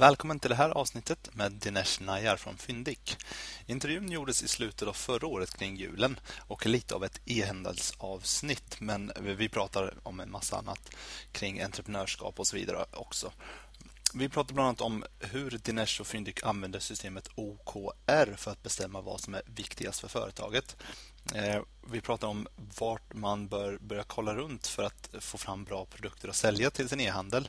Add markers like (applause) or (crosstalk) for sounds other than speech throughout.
Välkommen till det här avsnittet med Dinesh Nayar från Fyndik. Intervjun gjordes i slutet av förra året kring julen och är lite av ett e-handelsavsnitt men vi pratar om en massa annat kring entreprenörskap och så vidare också. Vi pratar bland annat om hur Dinesh och Fyndik använder systemet OKR för att bestämma vad som är viktigast för företaget. Eh, vi pratar om vart man bör börja kolla runt för att få fram bra produkter att sälja till sin e-handel.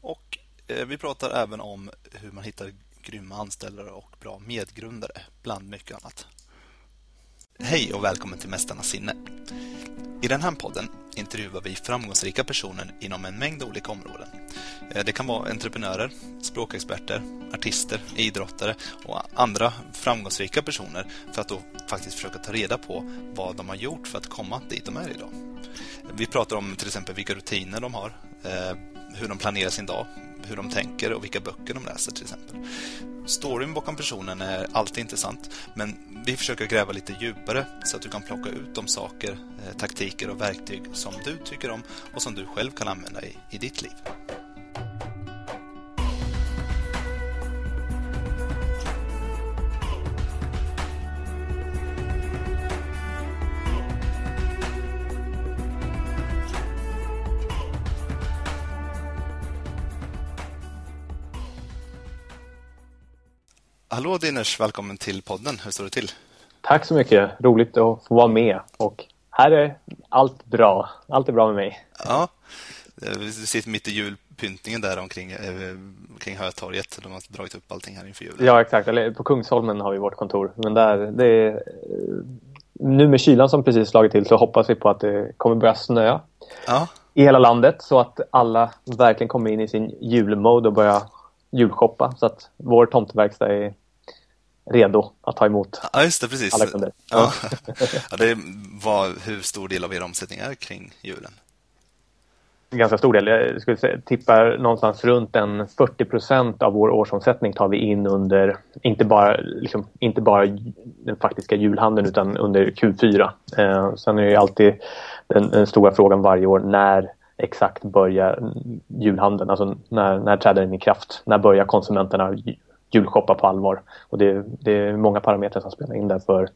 Och Eh, vi pratar även om hur man hittar grymma anställare och bra medgrundare, bland mycket annat. Hej och välkommen till Mästarnas sinne. I den här podden intervjuar vi framgångsrika personer inom en mängd olika områden. Eh, det kan vara entreprenörer, språkexperter, artister, idrottare och andra framgångsrika personer för att då faktiskt försöka ta reda på vad de har gjort för att komma dit de är idag. Vi pratar om till exempel vilka rutiner de har, eh, hur de planerar sin dag, hur de tänker och vilka böcker de läser till exempel. Storyn bakom personen är alltid intressant men vi försöker gräva lite djupare så att du kan plocka ut de saker, eh, taktiker och verktyg som du tycker om och som du själv kan använda i, i ditt liv. Hallå Diners, välkommen till podden. Hur står det till? Tack så mycket. Roligt att få vara med. Och här är allt bra. Allt är bra med mig. Ja, vi sitter mitt i julpyntningen där omkring eh, kring Hötorget. De har dragit upp allting här inför julen. Ja, exakt. Eller på Kungsholmen har vi vårt kontor. Men där, det är, nu med kylan som precis slagit till så hoppas vi på att det kommer börja snöa ja. i hela landet så att alla verkligen kommer in i sin julmode och börjar julshoppa. Så att vår tomteverkstad är redo att ta emot ja, just det, precis. alla kunder. Ja. ja, (laughs) det var hur stor del av er omsättning är kring julen? Ganska stor del. Jag skulle säga, tippar någonstans runt en 40 procent av vår årsomsättning tar vi in under, inte bara, liksom, inte bara den faktiska julhandeln utan under Q4. Eh, sen är det alltid den, den stora frågan varje år när exakt börjar julhandeln? Alltså när, när träder den i kraft? När börjar konsumenterna julshoppa på allvar? Och det, det är många parametrar som spelar in där för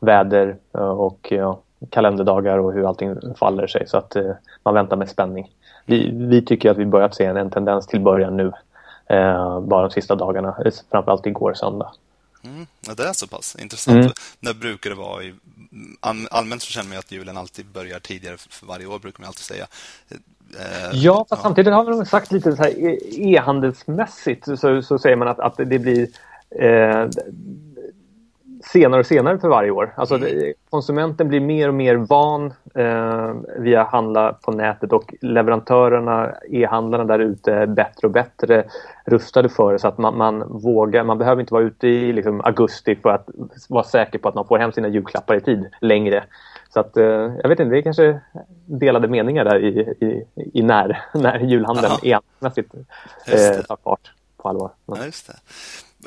väder och ja, kalenderdagar och hur allting faller sig. Så att eh, man väntar med spänning. Vi, vi tycker att vi börjat se en, en tendens till början nu. Eh, bara de sista dagarna, framförallt igår söndag. Mm, det är så pass intressant. Mm. När brukar det vara? I, allmänt så känner man att julen alltid börjar tidigare för varje år, brukar man alltid säga. Eh, ja, fast ja. samtidigt har de sagt lite så här e- e-handelsmässigt så, så säger man att, att det blir eh, senare och senare för varje år. Alltså mm. konsumenten blir mer och mer van eh, via handla på nätet och leverantörerna, e-handlarna där ute är bättre och bättre rustade för det så att man, man, vågar, man behöver inte vara ute i liksom, augusti för att vara säker på att man får hem sina julklappar i tid längre. Så att, eh, jag vet inte, det är kanske delade meningar där i, i, i när, (laughs) när julhandeln e-handelsmässigt eh, tar fart på allvar. Ja, just det.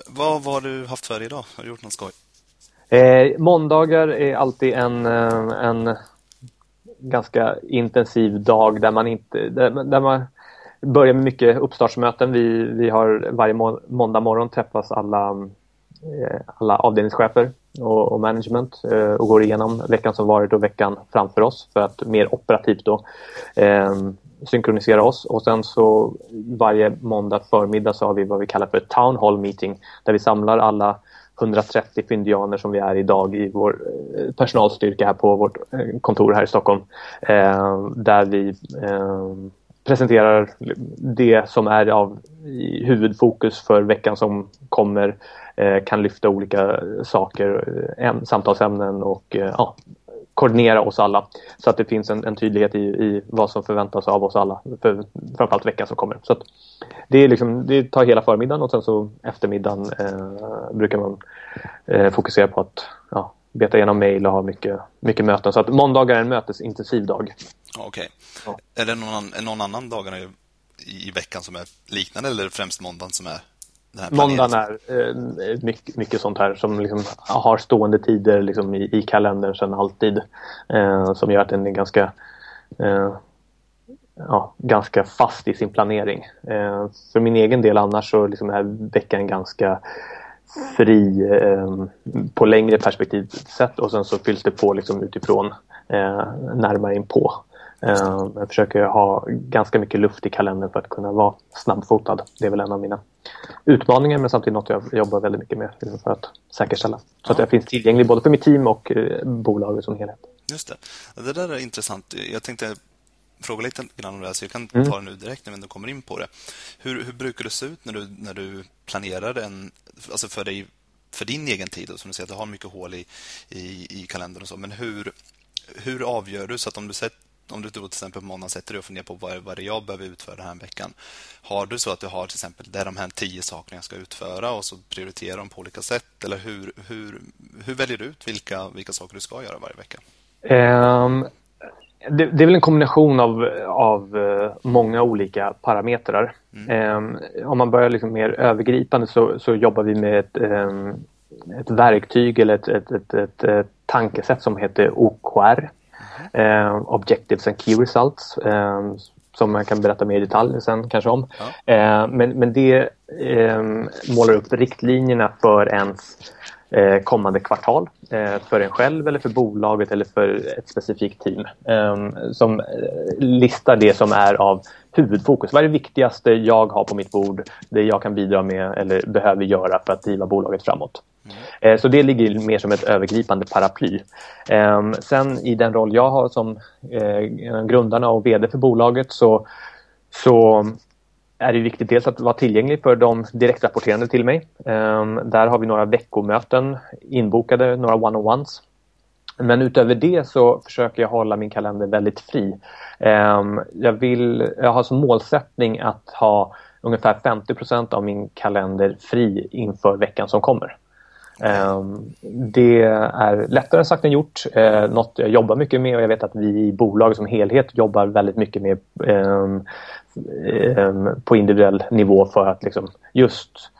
Vad, vad har du haft för dig idag? Har du gjort något skoj? Eh, måndagar är alltid en, eh, en ganska intensiv dag där man inte där, där man börjar med mycket uppstartsmöten. Vi, vi har varje må måndag morgon träffas alla, eh, alla avdelningschefer och, och management eh, och går igenom veckan som varit och veckan framför oss för att mer operativt då eh, synkronisera oss och sen så varje måndag förmiddag så har vi vad vi kallar för ett town hall meeting där vi samlar alla 130 fyndianer som vi är idag i vår eh, personalstyrka här på vårt eh, kontor här i Stockholm. Eh, där vi eh, presenterar det som är av huvudfokus för veckan som kommer. Kan lyfta olika saker, samtalsämnen och ja, koordinera oss alla så att det finns en, en tydlighet i, i, vad som förväntas av oss alla för framförallt veckan som kommer. Så det, är liksom, det tar hela förmiddagen och sen så eftermiddagen eh, brukar man eh, fokusera på att ja, beta igenom mejl och ha mycket, mycket möten. Så att måndagar är en mötesintensiv dag. Okej. Okay. Ja. Är det någon, någon annan dagarna i, i veckan som är liknande eller är det främst måndagen som är Måndagen är eh, mycket, mycket sånt här som liksom har stående tider liksom i, i kalendern sedan alltid. Eh, som gör att den är ganska... Eh, ja, ganska fast i sin planering. Eh, för min egen del annars så liksom är veckan ganska fri eh, på längre perspektiv sett och sen så fylls det på liksom utifrån eh, närmare in på. Eh, jag försöker ha ganska mycket luft i kalendern för att kunna vara snabbfotad. Det är väl en av mina utmaningar men samtidigt något jag jobbar väldigt mycket med liksom för att säkerställa. Så ja. att jag finns tillgänglig både för mitt team och eh, bolaget som helhet. Just det. Det där är intressant. Jag tänkte fråga lite grann om det här, så jag kan mm. ta det nu direkt när vi kommer in på det. Hur, hur brukar det se ut när du, när du planerar en, alltså för dig för din egen tid, som du säger att du har mycket hål i, i, i kalendern och så, men hur, hur avgör du så att om du sätter om du till exempel på måndag sätter dig och funderar på vad, vad det jag behöver utföra den här veckan. Har du så att du har till exempel det är de här tio sakerna jag ska utföra och så prioriterar dem på olika sätt? Eller hur, hur, hur väljer du ut vilka, vilka saker du ska göra varje vecka? Um, det, det, är väl en kombination av, av uh, många olika parametrar. Mm. Um, om man börjar liksom mer övergripande så, så jobbar vi med ett, um, ett verktyg eller ett, ett, ett, ett, ett tankesätt som heter OKR. Eh, Objectives and Key Results eh, som man kan berätta mer i detalj sen kanske om. Ja. Eh, men, men det eh, målar upp riktlinjerna för ens eh, kommande kvartal eh, för en själv eller för bolaget eller för ett specifikt team som listar det som är av huvudfokus. Vad är det viktigaste jag har på mitt bord, det jag kan bidra med eller behöver göra för att driva bolaget framåt? Mm. Eh, så det ligger mer som ett övergripande paraply. Ehm, sen i den roll jag har som eh, grundarna och VD för bolaget så, så är det viktigt dels att vara tillgänglig för de direktrapporterande till mig. Ehm, där har vi några veckomöten inbokade, några one-on-ones. Men utöver det så försöker jag hålla min kalender väldigt fri. Ehm, jag, vill, jag har som målsättning att ha ungefär 50% av min kalender fri inför veckan som kommer. Ehm, det är lättare sagt än gjort. Eh, något jag jobbar mycket med och jag vet att vi i bolaget som helhet jobbar väldigt mycket med ehm, ehm, på individuell nivå för att liksom just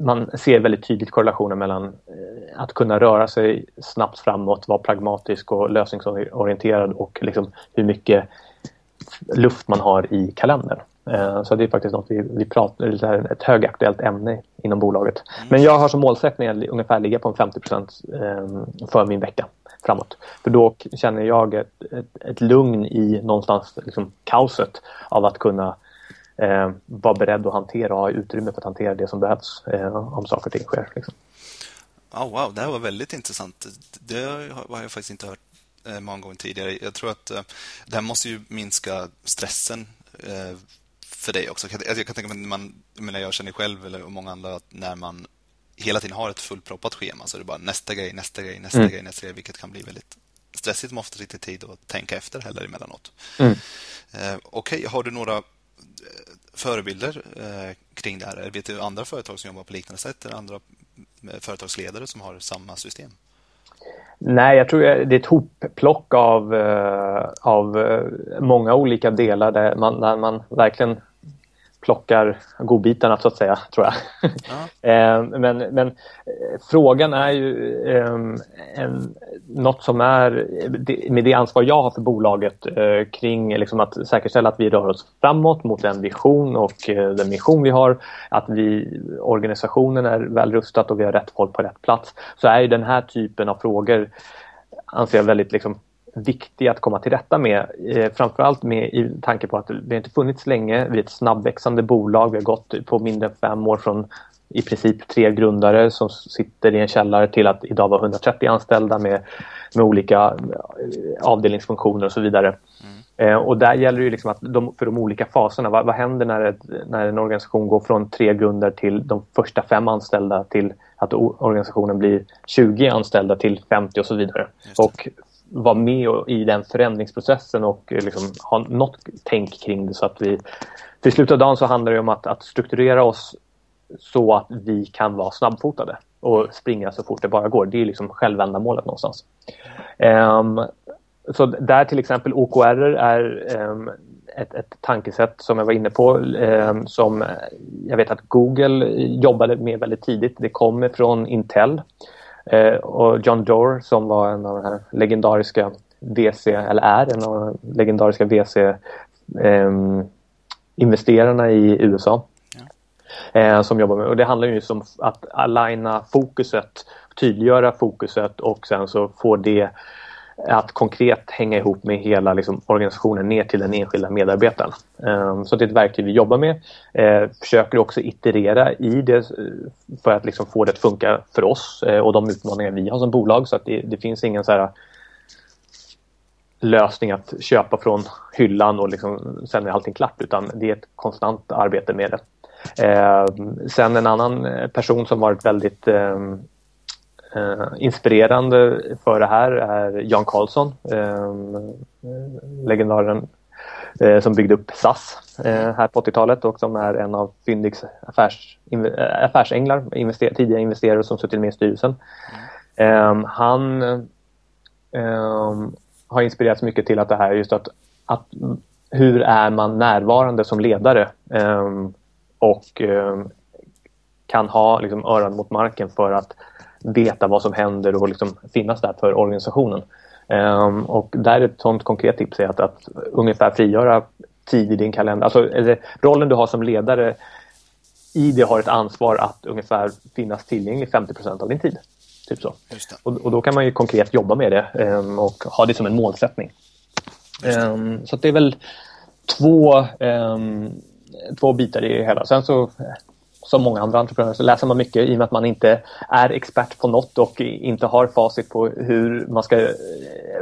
man ser väldigt tydligt korrelationen mellan eh, att kunna röra sig snabbt framåt, vara pragmatisk och lösningsorienterad och liksom hur mycket luft man har i kalendern. Eh, så det är faktiskt något vi, vi pratar, ett högaktuellt ämne inom bolaget. Mm. Men jag har som målsättning att ungefär ligga på en 50 eh, för min vecka framåt. För då känner jag ett, ett, ett lugn i någonstans liksom, kaoset av att kunna eh, vara beredd att hantera och ha utrymme för att hantera det som behövs eh, om saker och ting sker. Liksom. Oh, wow, det här var väldigt intressant. Det har jag faktiskt inte hört eh, många gånger tidigare. Jag tror att det här måste ju minska stressen för dig också. Jag kan tänka mig, man, jag, menar, jag känner själv, eller och många andra, att när man hela tiden har ett fullproppat schema så är det bara nästa grej, nästa grej, nästa mm. grej, nästa grej, vilket kan bli väldigt stressigt om ofta inte tid att tänka efter heller emellanåt. Mm. Eh, Okej, okay, har du några eh, förebilder eh, kring det här? Vet du andra företag som jobbar på liknande sätt eller andra eh, företagsledare som har samma system? Nej, jag tror det är ett hopplock av, eh, av många olika delar där man, där man verkligen plockar godbitarna så att säga, tror jag. Ja. (laughs) Eh, men, men eh, frågan är ju ehm, en, något som är med det ansvar jag har för bolaget eh, kring liksom att säkerställa att vi rör oss framåt mot den vision och den mission vi har, att vi, organisationen är väl rustad och vi har rätt folk på rätt plats, så är ju den här typen av frågor anser jag väldigt liksom, viktiga att komma till rätta med. Eh, framförallt med i tanke på att vi inte funnits länge. Vi är ett snabbväxande bolag. Vi har gått på mindre än fem år från i princip tre grundare som sitter i en källare till att idag vara 130 anställda med, med olika eh, avdelningsfunktioner och så vidare. Mm. Eh, och där gäller det liksom att de, för de olika faserna, vad, vad händer när, ett, när en organisation går från tre grundare till de första fem anställda till att organisationen blir 20 anställda till 50 och så vidare. Och vara med i den förändringsprocessen och eh, liksom ha något tänk kring det så att vi till slutet av dagen så handlar det om att, att strukturera oss så att vi kan vara snabbfotade och springa så fort det bara går. Det är liksom självändamålet någonstans. Um, så där till exempel OKR är um, ett, ett tankesätt som jag var inne på um, som jag vet att Google jobbade med väldigt tidigt. Det kommer från Intel. Eh, och John Doerr som var en av de här legendariska VC, eller är en av de legendariska VC eh, investerarna i USA eh, som jobbar med och det handlar ju om att aligna fokuset, tydliggöra fokuset och sen så får det att konkret hänga ihop med hela liksom, organisationen ner till den enskilda medarbetaren. Ehm, så det är ett verktyg vi jobbar med. Ehm, försöker också iterera i det eh, för att liksom, få det att funka för oss eh, och de utmaningar vi har som bolag. Så att det, det finns ingen så här, eh, lösning att köpa från hyllan och liksom, sen är allting klart utan det är ett konstant arbete med det. Eh, sen en annan person som varit väldigt eh, eh, inspirerande för det här är Jan Karlsson, eh, legendaren eh, som byggde upp SAS eh, här på 80-talet och som är en av Fyndiks affärs, eh, affärsänglar, invester, tidigare investerare som suttit med i styrelsen. Ehm, han ehm, har inspirerats mycket till att det här just att, att hur är man närvarande som ledare ehm, och kan ha liksom, öron mot marken för att veta vad som händer och liksom finnas där för organisationen. Um, och där är ett sånt konkret tips är att, att ungefär frigöra tid i din kalender. Alltså rollen du har som ledare i det har ett ansvar att ungefär finnas tillgänglig 50% av din tid. Typ så. Och, och, då kan man ju konkret jobba med det um, och ha det som en målsättning. Um, så det är väl två, två bitar i det hela. Sen så som många andra entreprenörer så läser man mycket i och med att man inte är expert på något och inte har facit på hur man ska eh,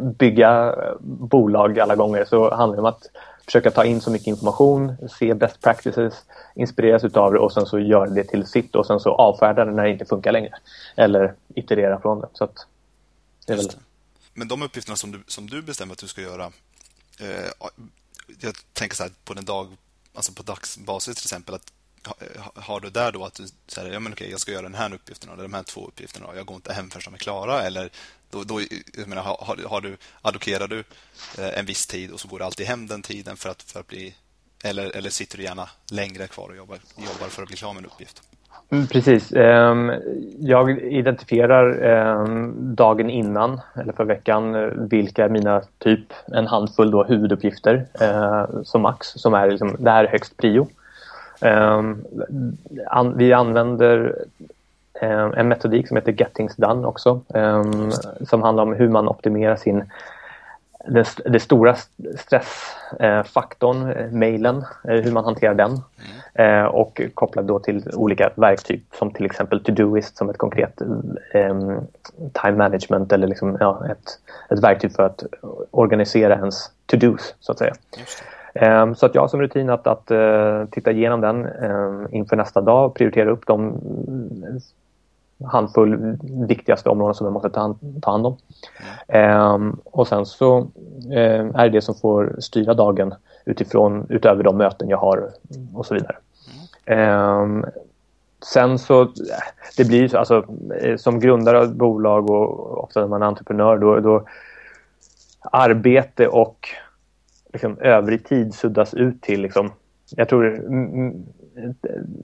bygga eh, bolag alla gånger så handlar det om att försöka ta in så mycket information, se best practices, inspireras utav det och sen så göra det till sitt och sen så avfärda det när det inte funkar längre. Eller iterera från det. Så att det är väl... Men de uppgifterna som du, som du bestämmer att du ska göra eh, jag tänker så här på den dag, alltså på dagsbasis till exempel att har du där då att du säger ja, men okej, jag ska göra den här uppgiften eller de här två uppgifterna och jag går inte hem förrän de är klara eller då, då jag menar, har, har du, allokerar du eh, en viss tid och så går du alltid hem den tiden för att, för att bli eller, eller sitter du gärna längre kvar och jobbar, jobbar för att bli klar med en uppgift? Mm, precis. Ehm, jag identifierar ehm, dagen innan eller för veckan vilka är mina typ en handfull då huvuduppgifter eh, som max som är liksom, det här är högst prio. Um, an, vi använder um, en metodik som heter Get Things Done också. Um, som handlar om hur man optimerar sin den, den stora stressfaktorn, eh, mailen, eh, hur man hanterar den. Mm. Och kopplat då till olika verktyg som till exempel Todoist som ett konkret time management eller liksom, ja, ett, ett verktyg för att organisera ens to-dos så att säga. Ehm, Ehm, så att jag har som rutin att, att eh, titta igenom den ehm, inför nästa dag och prioritera upp de eh, handfull viktigaste områden som jag måste ta hand, ta hand om. Mm. Och sen så eh, är det det som får styra dagen utifrån, utöver de möten jag har och så vidare. Mm. Sen så, det blir så, alltså som grundare av ett bolag och ofta när man är entreprenör då, då arbete och liksom, övrig tid suddas ut till liksom, jag tror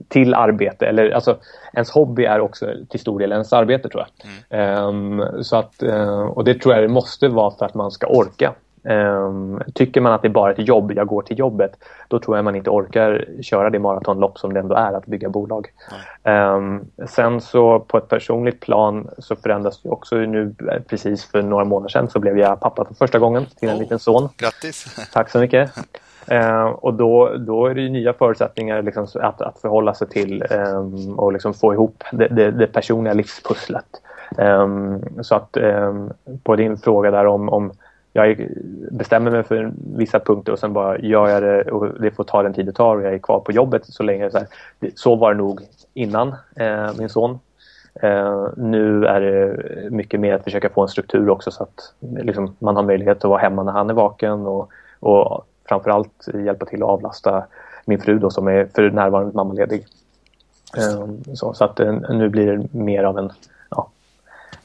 till arbete eller alltså ens hobby är också till stor del ens arbete tror jag. Mm. Um, så att, uh, och det tror jag det måste vara för att man ska orka. Um, tycker man att det är bara ett jobb, jag går till jobbet, då tror jag man inte orkar köra det maratonlopp som det ändå är att bygga bolag. Um, sen så på ett personligt plan så förändras det också nu precis för några månader sedan så blev jag pappa för första gången till en oh, liten son. Grattis! (laughs) Tack så mycket! Uh, och då, då är det nya förutsättningar liksom att, att förhålla sig till um, och liksom få ihop det, det, det personliga livspusslet. Så att på din fråga där om, om jag bestämmer mig för vissa punkter och sen bara gör jag det och det får ta den tid det tar och jag är kvar på jobbet så länge. Så, här, så var det nog innan eh, min son. Eh, nu är det mycket mer att försöka få en struktur också så att liksom, man har möjlighet att vara hemma när han är vaken och, och framförallt hjälpa till att avlasta min fru då, som är för närvarande mammaledig. Eh, så, så att eh, nu blir det mer av en, ja,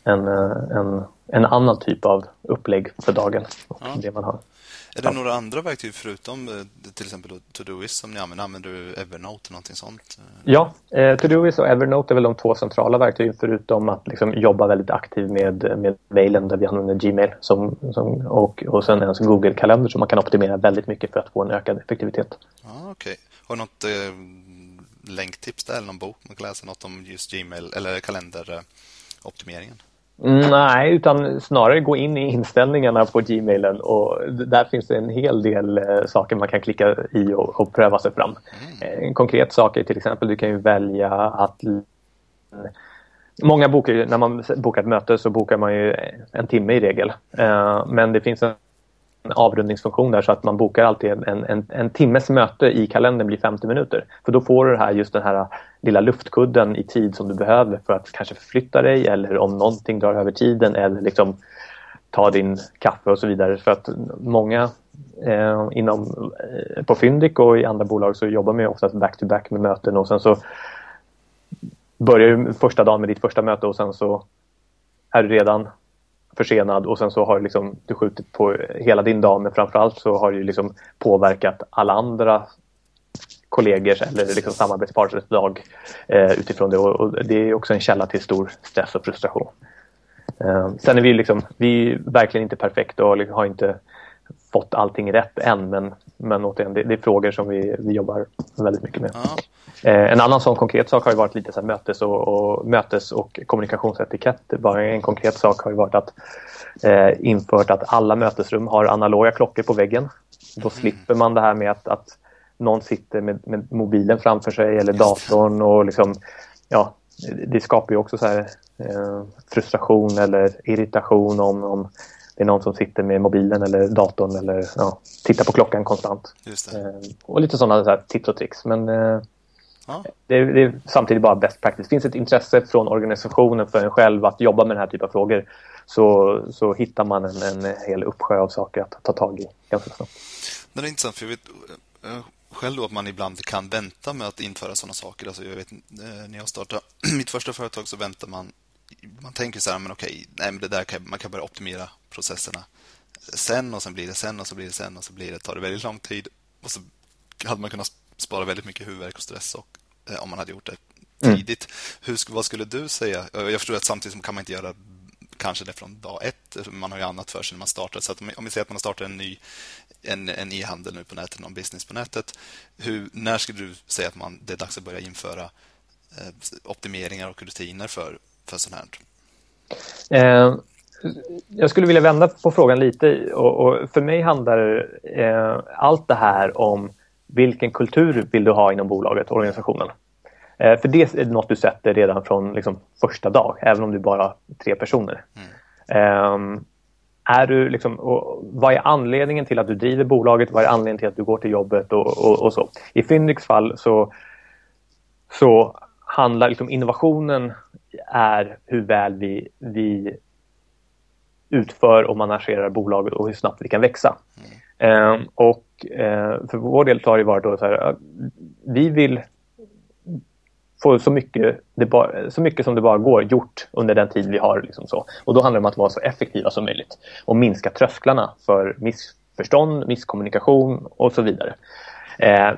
en, eh, en en annan typ av upplägg för dagen och ja. det man har. Är det några andra verktyg förutom eh, till exempel Todoist som ni använder? Använder du Evernote eller någonting sånt? Ja, eh, Todoist och Evernote är väl de två centrala verktygen förutom att liksom jobba väldigt aktivt med, med mailen där vi använder Gmail som, som, och, och sen en Google-kalender som man kan optimera väldigt mycket för att få en ökad effektivitet. Ah, Okej. Okay. Har du något eh, länktips där eller någon bok man kan läsa något om just Gmail eller kalenderoptimeringen? Mm, nej, utan snarare gå in i inställningarna på Gmailen och där finns det en hel del eh, saker man kan klicka i och, och pröva sig fram. Mm. En konkret sak är till exempel du kan ju välja att Många bokar när man bokar ett möte så bokar man ju en timme i regel. Eh, men det finns en avrundningsfunktion där så att man bokar alltid en, en, en timmes möte i kalendern blir 50 minuter. För då får du det här, just den här lilla luftkudden i tid som du behöver för att kanske förflytta dig eller om någonting drar över tiden eller liksom ta din kaffe och så vidare. För att många eh, inom, eh, på Fyndik och i andra bolag så jobbar man oftast back-to-back med möten och sen så börjar du första dagen med ditt första möte och sen så är du redan försenad och sen så har liksom, du skjutit på hela din dag men framförallt så har det liksom påverkat alla andra kollegors eller liksom samarbetspartners dag eh, utifrån det och, och, det är också en källa till stor stress och frustration. Eh, sen är vi liksom, vi är verkligen inte perfekta och har inte fått allting rätt än men, men återigen, det, det är frågor som vi, vi jobbar väldigt mycket med. Ja. Eh, en annan sån konkret sak har ju varit lite så mötes och, och, mötes och kommunikationsetikett. Bara en konkret sak har ju varit att eh, infört att alla mötesrum har analoga klockor på väggen. Då mm. slipper man det här med att, att någon sitter med, med mobilen framför sig eller datorn och liksom, ja, det skapar ju också så här, eh, frustration eller irritation om, om det är någon som sitter med mobilen eller datorn eller ja, tittar på klockan konstant. Eh, och lite sådana så här, tips och tricks. Men eh, ja. det, det, är samtidigt bara best practice. Finns ett intresse från organisationen för en själv att jobba med den här typen av frågor så, så hittar man en, en hel uppsjö av saker att ta tag i ganska snabbt. Det är intressant, för jag vet eh, själv då att man ibland kan vänta med att införa sådana saker. Alltså jag vet, när jag startade (clears throat) mitt första företag så väntar man man tänker så här, men okej, nej, men det där kan, man kan börja optimera processerna sen och sen blir det sen och så blir det sen och så blir det, tar det väldigt lång tid och så hade man kunnat spara väldigt mycket huvudvärk och stress och, eh, om man hade gjort det mm. tidigt. Mm. Hur, vad skulle du säga? Jag förstår att samtidigt kan man inte göra kanske det från dag ett. Man har ju annat för sig när man startar. Så om vi säger att man startar en ny en, en e-handel nu på nätet, någon business på nätet. Hur, när skulle du säga att man, det är dags att börja införa eh, optimeringar och rutiner för, för sånt här? Eh, jag skulle vilja vända på frågan lite och, och för mig handlar eh, allt det här om vilken kultur vill du ha inom bolaget, organisationen. Eh, för det är något du sätter redan från liksom, första dag, även om du bara har tre personer. Mm. Ehm, är du liksom, vad är anledningen till att du driver bolaget? Vad är anledningen till att du går till jobbet och, och, och så? I Fyndiks fall så, så handlar liksom innovationen är hur väl vi, vi utför och managerar bolaget och hur snabbt vi kan växa. Mm. Eh, och för vår del har det varit då så här, vi vill få så mycket, bara, så mycket som det bara går gjort under den tid vi har. Liksom så. Och då handlar det om att vara så effektiva som möjligt och minska trösklarna för missförstånd, misskommunikation och så vidare. Eh,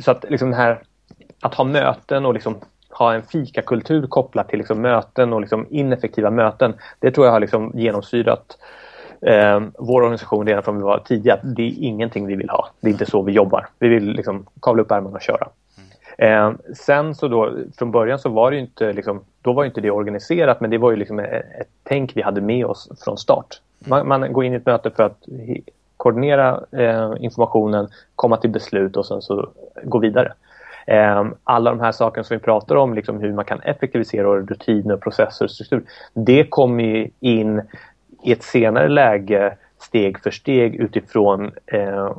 så att liksom här, att ha möten och liksom ha en fikakultur kopplat till liksom möten och liksom ineffektiva möten. Det tror jag har liksom genomsyrat eh, vår organisation redan från vi var tidiga. Det är ingenting vi vill ha. Det är inte så vi jobbar. Vi vill liksom kavla upp ärmarna och köra. Eh, sen så då, från början så var det inte, liksom, då var inte det organiserat men det var ju liksom ett, ett tänk vi hade med oss från start. Man, man går in i ett möte för att koordinera eh, informationen, komma till beslut och sen så gå vidare. Eh, alla de här sakerna som vi pratar om, liksom hur man kan effektivisera rutiner, processer och struktur, det kommer in i ett senare läge steg för steg utifrån eh,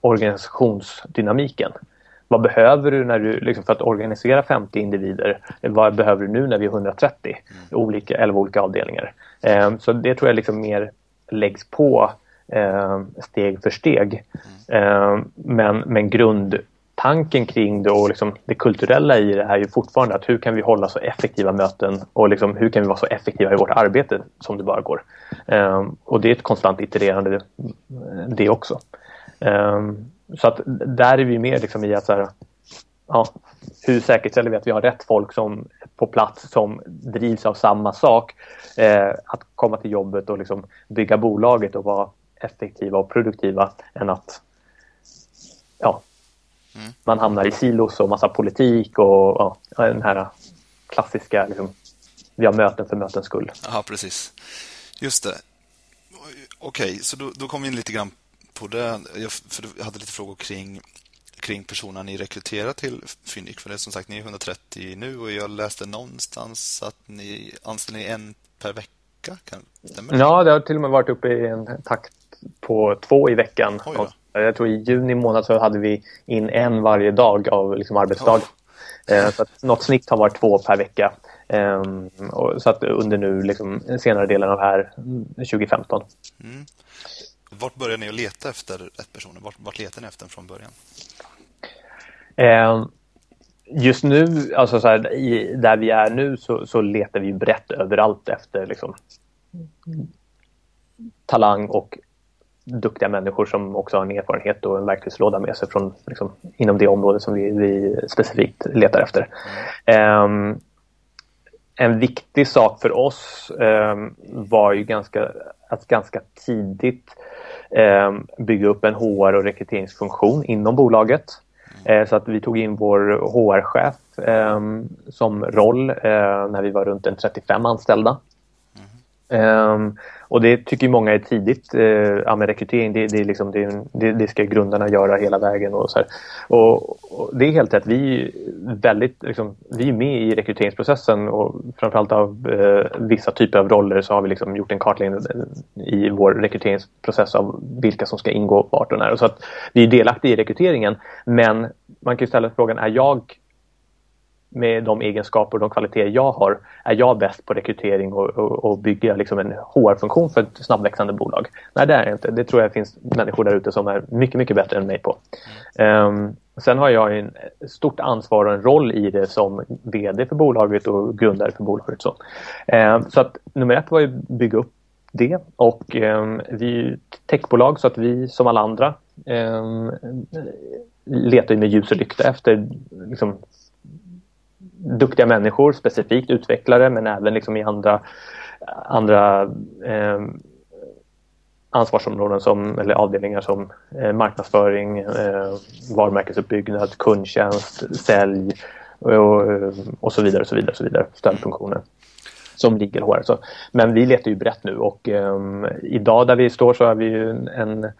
organisationsdynamiken. Vad behöver du när du, liksom för att organisera 50 individer? Vad behöver du nu när vi är 130? Mm. Olika, 11 olika avdelningar. Eh, så det tror jag liksom mer läggs på eh, steg för steg. Mm. Eh, men, men grund tanken kring det och liksom det kulturella i det är ju fortfarande att hur kan vi hålla så effektiva möten och liksom hur kan vi vara så effektiva i vårt arbete som det bara går. Um, och det är ett konstant itererande eh, det också. Um, så att där är vi mer liksom i att så här, ja, hur säkerställer vi att vi har rätt folk som på plats som drivs av samma sak. Eh, att komma till jobbet och liksom bygga bolaget och vara effektiva och produktiva än att ja, mm. man hamnar i silos och massa politik och ja, den här klassiska liksom, vi har möten för mötens skull. Ja, precis. Just det. Okej, okay, så då, då kom vi in lite grann på det. Jag, för jag hade lite frågor kring kring personerna ni rekryterar till Fyndik. För det är som sagt, ni är 130 nu och jag läste någonstans att ni anställer en per vecka. Kan, ja, det har till och med varit uppe i en takt på två i veckan. Jag tror i juni månad så hade vi in en varje dag av liksom arbetsdag. Oh. Så att något snitt har varit två per vecka. Och, så att under nu liksom, senare delen av här 2015. Mm. Vart började ni att leta efter ett person? Vart, vart letade ni efter från början? Eh, just nu, alltså så här, i, där vi är nu så, så letar vi brett överallt efter liksom, talang och duktiga människor som också har en erfarenhet och en verktygslåda med sig från liksom, inom det område som vi, vi specifikt letar efter. Mm. Um, en viktig sak för oss um, var ju ganska, att ganska tidigt um, bygga upp en HR och rekryteringsfunktion inom bolaget. Eh, så att vi tog in vår HR-chef som roll eh, när vi var runt en 35 anställda. Mm och det tycker många är tidigt. Eh, ja, med rekrytering, det, det, är liksom, det, det, det, ska grundarna göra hela vägen. Och, så och, och, Det är helt rätt. Vi är, väldigt, liksom, vi är med i rekryteringsprocessen och framförallt av eh, vissa typer av roller så har vi liksom gjort en kartläggning i vår rekryteringsprocess av vilka som ska ingå vart och när. Så att vi är delaktiga i rekryteringen men man kan ställa frågan, är jag med de egenskaper och de kvaliteter jag har, är jag bäst på rekrytering och, och, och bygga liksom en HR-funktion för ett snabbväxande bolag? Nej, det är jag inte. Det tror jag finns människor där ute som är mycket, mycket bättre än mig på. Um, sen har jag en stort ansvar och en roll i det som VD för bolaget och grundare för bolaget. Så, um, så att nummer ett var att bygga upp det och um, vi är ett techbolag så att vi som alla andra letar med ljus och lykta efter liksom, duktiga människor, specifikt utvecklare men även liksom i andra, andra eh, ansvarsområden som, eller avdelningar som eh, marknadsföring, eh, varumärkesuppbyggnad, kundtjänst, sälj eh, och, eh, och så vidare. Och så vidare, så vidare stödfunktioner som ligger HR. Så, men vi letar ju brett nu och eh, idag där vi står så har vi ju en,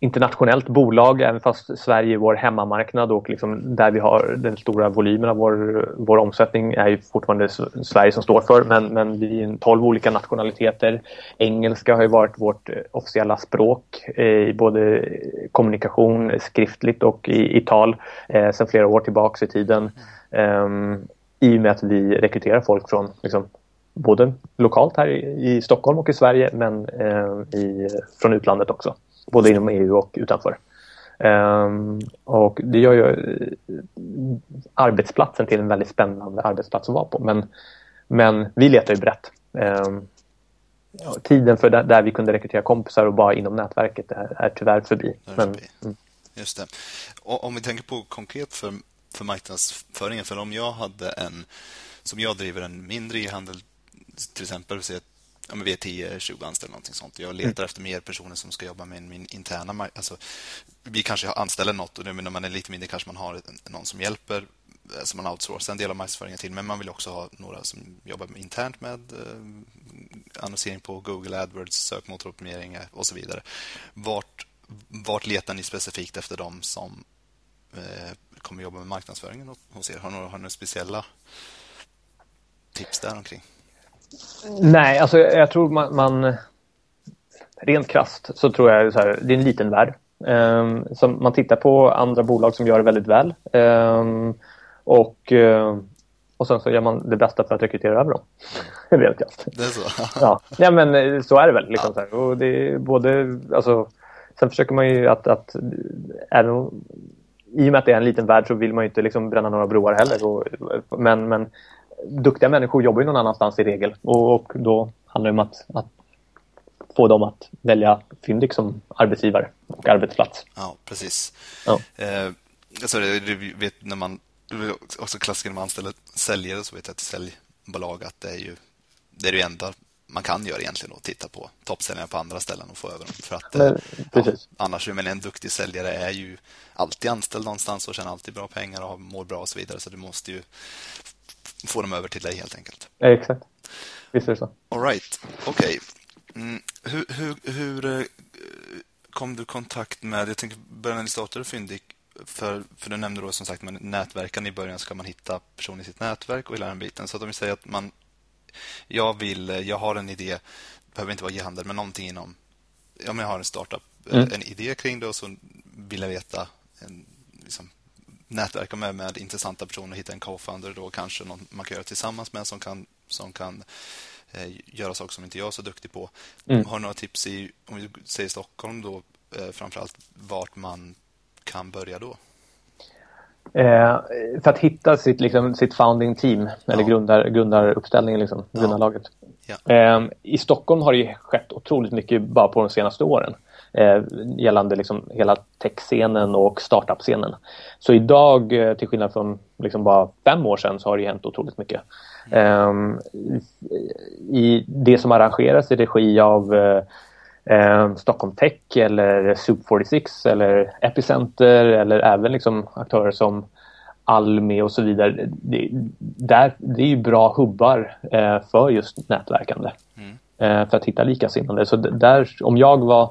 internationellt bolag, även fast Sverige är vår hemmamarknad och liksom där vi har den stora volymen av vår, vår omsättning är ju fortfarande Sverige som står för. Men, men vi är 12 olika nationaliteter. Engelska har ju varit vårt eh, officiella språk eh, i både kommunikation skriftligt och i, i tal eh, sedan flera år tillbaks i tiden. Mm. I och med att vi rekryterar folk från liksom, både lokalt här i, i Stockholm och i Sverige men eh, i, från utlandet också både inom EU och utanför. Um, och det gör ju eh, arbetsplatsen till en väldigt spännande arbetsplats att vara på. Men, men vi letar ju brett. Um, tiden för där, där, vi kunde rekrytera kompisar och bara inom nätverket är, är tyvärr förbi. Är men, förbi. Mm. Just det. Och om vi tänker på konkret för, för marknadsföringen, för om jag hade en, som jag driver en mindre e-handel till exempel, så ja, men vi är 10-20 anställda någonting sånt. Jag letar mm. efter mer personer som ska jobba med min interna alltså, Vi kanske anställer något och nu när man är lite mindre kanske man har någon som hjälper eh, som man outsourcar en del av marknadsföringen till. Men man vill också ha några som jobbar internt med eh, annonsering på Google AdWords, sökmotoroptimering eh, och så vidare. Vart, vart letar ni specifikt efter dem som eh, kommer jobba med marknadsföringen hos er? Har ni, har ni några speciella tips där omkring? Nej, alltså jag tror man, man rent krast så tror jag så här, det är en liten värld. Um, som man tittar på andra bolag som gör det väldigt väl. Um, och, uh, och sen så gör man det bästa för att rekrytera över dem. (laughs) rent krasst. Det är så? (laughs) ja. ja, men eh, så är det väl. Liksom, ja. Och det både, alltså, sen försöker man ju att, att även i och med att det är en liten värld så vill man ju inte liksom bränna några broar heller. Och, men, men duktiga människor jobbar ju någon annanstans i regel och, och då handlar det om att, att få dem att välja Fyndik som arbetsgivare och arbetsplats. Ja, precis. Ja. Eh, alltså, det, vet, när man, också klassiker när man anställer säljare så vet jag att säljbolag att det är ju det är det enda man kan göra egentligen att titta på toppsäljarna på andra ställen och få över dem. För att, Men, ja, annars, men en duktig säljare är ju alltid anställd någonstans och tjänar alltid bra pengar och mår bra och så vidare. Så du måste ju få dem över till dig helt enkelt. Ja, exakt. Visst är det så. All right. Okej. Okay. Mm. Hur, hur, hur, eh, kom du i kontakt med, jag tänker börja när ni startade Fyndik, för, för du nämnde då som sagt med nätverkan i början ska man hitta personer i sitt nätverk och hela den biten. Så att om vi säger att man jag vill, jag har en idé, det behöver inte vara e-handel, men någonting inom, men jag har en startup, mm. en idé kring det och så vill jag veta, en, liksom, nätverka med, med intressanta personer, hitta en co-founder då kanske någon man kan göra tillsammans med som kan, som kan eh, göra saker som inte jag är så duktig på. Mm. Har du några tips i, om vi säger Stockholm då, eh, framförallt vart man kan börja då? Eh, för att hitta sitt, liksom, sitt founding team, ja. eller grundar, grundaruppställningen, liksom, ja. grundarlaget. Ja. Eh, I Stockholm har det skett otroligt mycket bara på de senaste åren. Eh, gällande liksom hela techscenen och startup-scenen. Så idag, eh, till skillnad från liksom bara fem år sedan, så har det hänt otroligt mycket. Mm. I det som arrangeras i regi av eh, eh, Stockholm Tech eller Soup 46 eller Epicenter eller även liksom aktörer som Almi och så vidare. Det, där, det är ju bra hubbar eh, för just nätverkande. Mm. Eh, för att hitta likasinnade. Så där, om jag var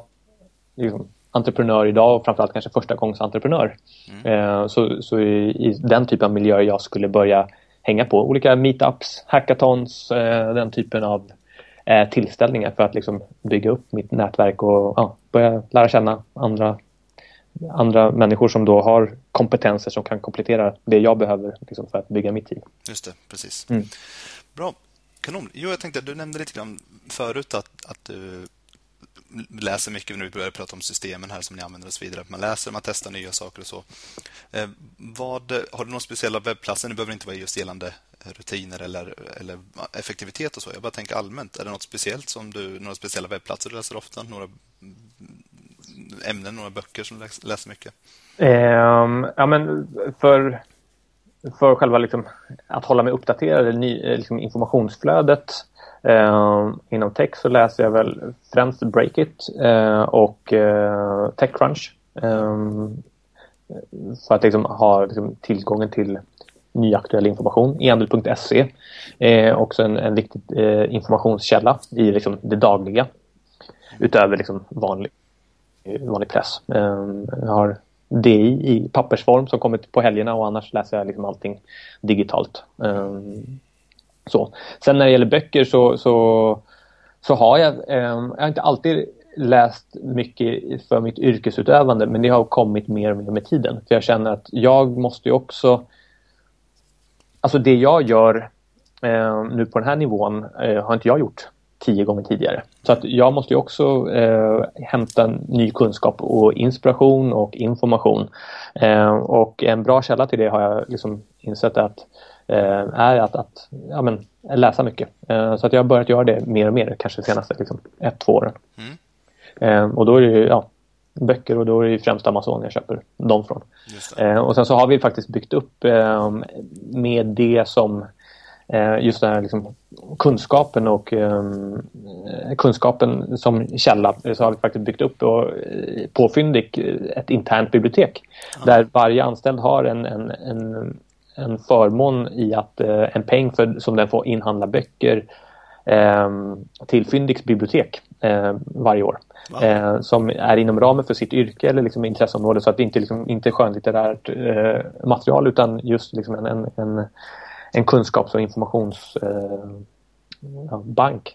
liksom, entreprenör idag och framförallt kanske första gångs entreprenör mm. eh, så, så i, i, den typen av miljöer jag skulle börja hänga på olika meetups, hackathons, eh, den typen av eh, tillställningar för att liksom bygga upp mitt nätverk och ja, börja lära känna andra, andra människor som då har kompetenser som kan komplettera det jag behöver liksom, för att bygga mitt team. Just det, precis. Mm. Bra. Kanon. Jo, jag tänkte, du nämnde lite grann förut att, att du läser mycket nu, vi börjar prata om systemen här som ni använder och så vidare. Man läser, man testar nya saker och så. Eh, vad, har du några speciella webbplatser? Det behöver inte vara just gällande rutiner eller, eller effektivitet och så. Jag bara tänker allmänt. Är det något speciellt som du, några speciella webbplatser du läser ofta? Några ämnen, några böcker som du läser mycket? Um, ja, men för, för själva liksom, att hålla mig uppdaterad, ny, eh, liksom informationsflödet eh, inom tech så läser jag väl främst Breakit eh, och eh, Techcrunch. Eh, för att liksom ha liksom, tillgången till ny aktuell information. Enel.se är eh, också en, en viktig eh, informationskälla i liksom, det dagliga utöver liksom, vanlig, vanlig press. Eh, jag har DI i pappersform som kommer på helgerna och annars läser jag liksom allting digitalt. Um, så. Sen när det gäller böcker så, så, så har jag, um, jag har inte alltid läst mycket för mitt yrkesutövande men det har kommit mer och mer med tiden. För jag känner att jag måste ju också Alltså det jag gör eh, nu på den här nivån eh, har inte jag gjort tio gånger tidigare. Så att jag måste ju också eh, hämta ny kunskap och inspiration och information. Eh, och en bra källa till det har jag liksom insett att, eh, är att, att ja, men, läsa mycket. Eh, så att jag har börjat göra det mer och mer, kanske de senaste liksom, ett, två åren. Mm. och då är det ja, böcker och då är det främst Amazon jag köper dem från. Eh, och sen så har vi faktiskt byggt upp eh, med det som eh, just den här liksom, kunskapen och eh, kunskapen som källa så har vi faktiskt byggt upp och, eh, på Fyndik ett internt bibliotek. Ja. där varje anställd har en, en, en, en förmån i att en peng för, som den får inhandla böcker till Fyndiks bibliotek varje år. Eh, som är inom ramen för sitt yrke eller liksom intresseområde. Så att det inte, liksom, inte är skönlitterärt eh, material utan just liksom en, en, en, en kunskaps och informationsbank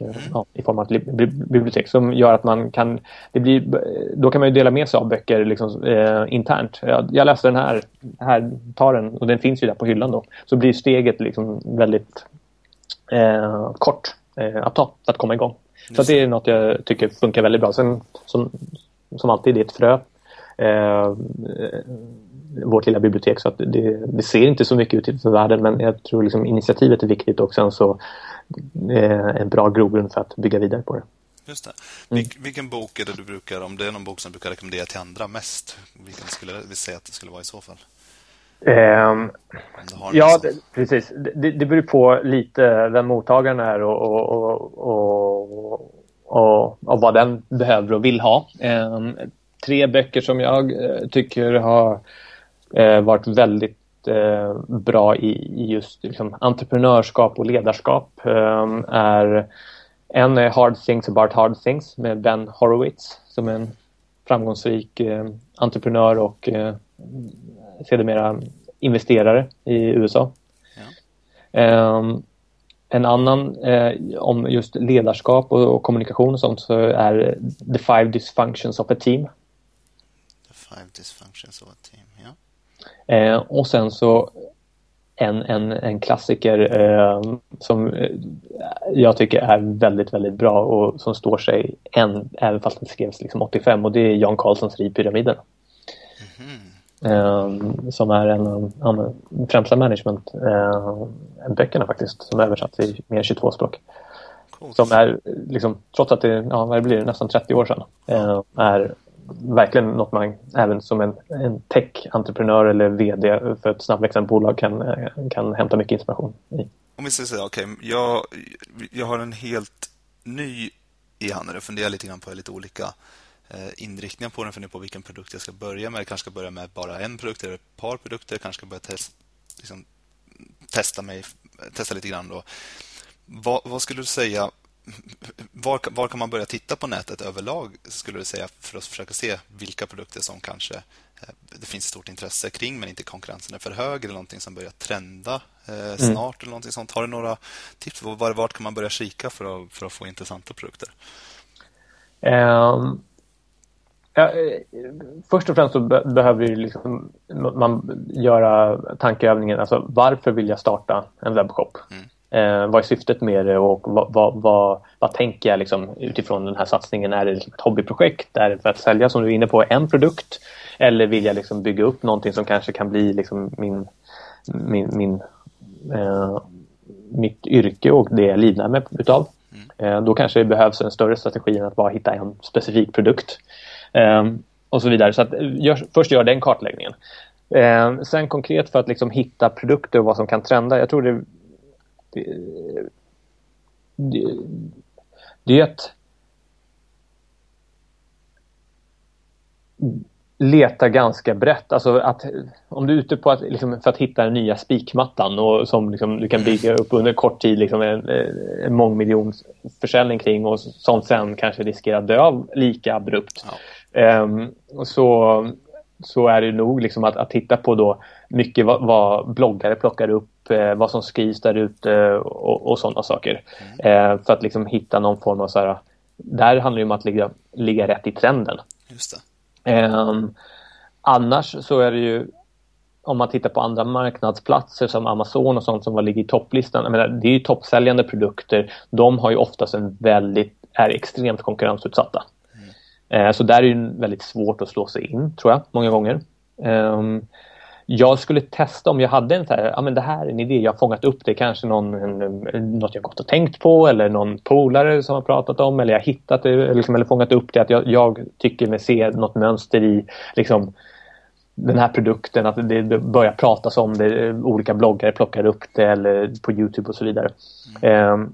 eh, ja, ja, i form av ett bibliotek som gör att man kan det blir, då kan man ju dela med sig av böcker liksom, eh, internt. Jag, jag läste den här, här, ta den och den finns ju där på hyllan då. Så blir steget liksom väldigt eh, kort eh, att ta för att komma igång. Så det är något jag tycker funkar väldigt bra. Sen som, som alltid, det är ett frö. Eh, vårt lilla bibliotek så att det, det, ser inte så mycket ut för världen men jag tror liksom initiativet är viktigt och sen så eh, en bra grogrund för att bygga vidare på det. Just det. Mm. Vilken bok är det du brukar, om det är någon bok som du brukar rekommendera till andra mest, vilken skulle vi säga att det skulle vara i så fall? Um, ja, det, precis. Det, det beror på lite vem mottagaren är och, och, och, och, och vad den behöver och vill ha. Um, tre böcker som jag uh, tycker har uh, varit väldigt uh, bra i, just liksom, entreprenörskap och ledarskap um, är en är Hard Things About Hard Things med Ben Horowitz som är en framgångsrik entreprenör och sedermera investerare i USA. Ja. Um, en annan eh, om just ledarskap och, och, kommunikation och sånt så är The Five Dysfunctions of a Team. Five Dysfunctions of a Team, ja. Eh, och sen så en, en, en klassiker eh, som eh, jag tycker är väldigt, väldigt bra och som står sig än, även fast den skrevs liksom 85 och det är Jan. Mm -hmm. Um, som är en av um, främsta managementböckerna uh, faktiskt, som översatts i mer än 22 språk. Coolt. Som är, liksom, trots att det, ja, vad blir nästan 30 år sedan, uh, är verkligen något man även som en, en tech-entreprenör eller VD för ett snabbväxande bolag kan, eh, kan hämta mycket inspiration i. Om vi säger så här, okej, okay, jag, jag har en helt ny e-handel och funderar lite grann på lite olika eh, inriktningar på den, funderar på vilken produkt jag ska börja med. Jag kanske ska börja med bara en produkt eller ett par produkter. Jag kanske ska börja test, liksom, testa, mig, testa lite grann. Då. Vad, vad skulle du säga var, var, kan man börja titta på nätet överlag skulle du säga för att försöka se vilka produkter som kanske eh, det finns stort intresse kring men inte konkurrensen är för hög eller någonting som börjar trenda eh, mm. snart mm. eller någonting sånt. Har du några tips? Var, vart kan man börja kika för att, för att få intressanta produkter? Um, Ja, eh, först och främst så be behöver liksom, man göra tankeövningen. Alltså, varför vill jag starta en webbshop? Mm. Eh, vad är syftet med det och vad, vad, vad, vad tänker jag liksom, utifrån den här satsningen? Är det liksom ett hobbyprojekt? Är det för att sälja, som du är inne på, en produkt? Eller vill jag liksom bygga upp någonting som kanske kan bli liksom min, min, min eh, mitt yrke och det jag livnär mig utav? Mm. Eh, då kanske det behövs en större strategi än att bara hitta en specifik produkt. Um, och så vidare. Så att, gör, först gör den kartläggningen. Um, sen konkret för att liksom hitta produkter och vad som kan trenda. Jag tror det, det, det, det leta ganska brett. Alltså att, om du är ute på att, liksom, för att hitta den nya spikmattan och som liksom, du kan bygga upp under kort tid liksom, en, en mångmiljonförsäljning kring och som sen kanske riskerar dö av lika abrupt. Ja. Um, så, så är det nog liksom att, att titta på då mycket vad, vad bloggare plockar upp, vad som skrivs där ute och, och sådana saker. Mm. Eh, för att liksom hitta någon form av så här, där handlar det om att ligga, ligga rätt i trenden. Just eh, annars så är det ju om man tittar på andra marknadsplatser som Amazon och sånt som ligger i topplistan. Menar, det är ju toppsäljande produkter. De har ju oftast en väldigt, är extremt konkurrensutsatta. Eh, så där är det väldigt svårt att slå sig in, tror jag, många gånger. Ehm, jag skulle testa om jag hade en så här, ja men det här är en idé, jag har fångat upp det, kanske någon, en, något jag gått och tänkt på eller någon polare som har pratat om eller jag har hittat det liksom, eller fångat upp det, att jag, jag tycker mig se något mönster i liksom, den här produkten, att det börjar pratas om det, olika bloggare plockar upp det eller på Youtube och så vidare. Mm. Um,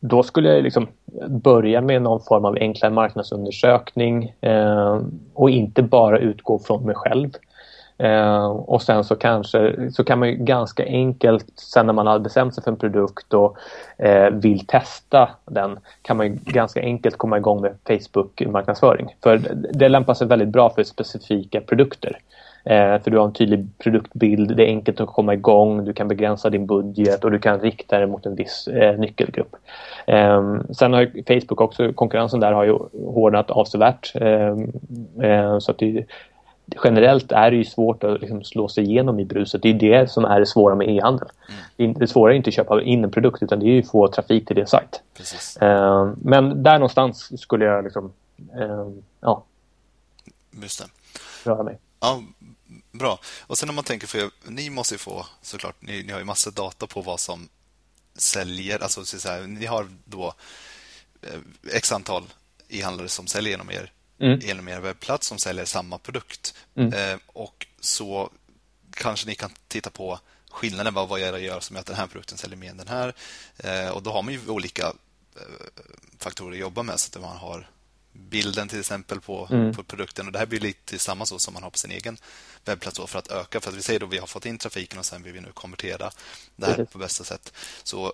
då skulle jag liksom börja med någon form av enklare marknadsundersökning eh, och inte bara utgå från mig själv. Eh, och sen så kanske så kan man ju ganska enkelt sen när man har bestämt sig för en produkt och eh, vill testa den kan man ju ganska enkelt komma igång med Facebook marknadsföring. För det lämpar sig väldigt bra för specifika produkter. Eh, för du har en tydlig produktbild, det är enkelt att komma igång, du kan begränsa din budget och du kan rikta det mot en viss eh, nyckelgrupp. Eh, sen har Facebook också, konkurrensen där har ju hårdnat avsevärt. Eh, eh så att det, generellt är det ju svårt att liksom slå sig igenom i bruset. Det är det som är det svåra med e-handel. Mm. Det svåra är inte att köpa in en produkt utan det är ju att få trafik till din sajt. Ehm, men där någonstans skulle jag liksom, ehm, ja. Just det. röra mig. Ja, bra. Och sen om man tänker, för ni måste ju få såklart, ni, ni har ju massor data på vad som säljer, alltså så här, ni har då eh, x antal e-handlare som säljer genom er, mm. genom er webbplats som säljer samma produkt. Mm. Eh, och så kanske ni kan titta på skillnaden, vad, vad jag gör som gör att den här produkten säljer mer än den här. Eh, och då har man ju olika eh, faktorer att jobba med, så att man har bilden till exempel på, mm. på produkten. Och Det här blir lite samma så som man har på sin egen webbplats för att öka. För att vi säger att vi har fått in trafiken och sen vill vi nu konvertera det här på bästa sätt. Så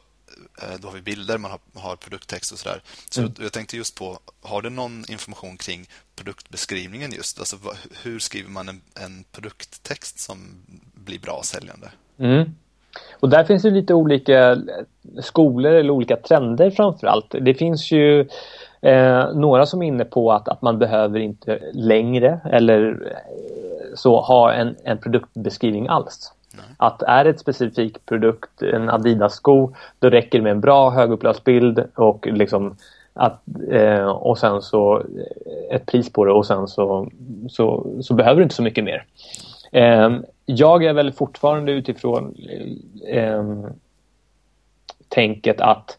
då har vi bilder, man har, har produkttext och sådär. Så mm. jag tänkte just på, har du någon information kring produktbeskrivningen just? Alltså hur skriver man en, en produkttext som blir bra säljande? Mm. Och där finns det lite olika skolor eller olika trender framför allt. Det finns ju Eh, några som är inne på att, att man behöver inte längre eller eh, så ha en, en produktbeskrivning alls. Nej. Att är det ett specifik produkt, en Adidas-sko, då räcker det med en bra högupplöst bild och liksom att, eh, och sen så eh, ett pris på det och sen så, så, så behöver du inte så mycket mer. Eh, jag är väl fortfarande utifrån eh, tänket att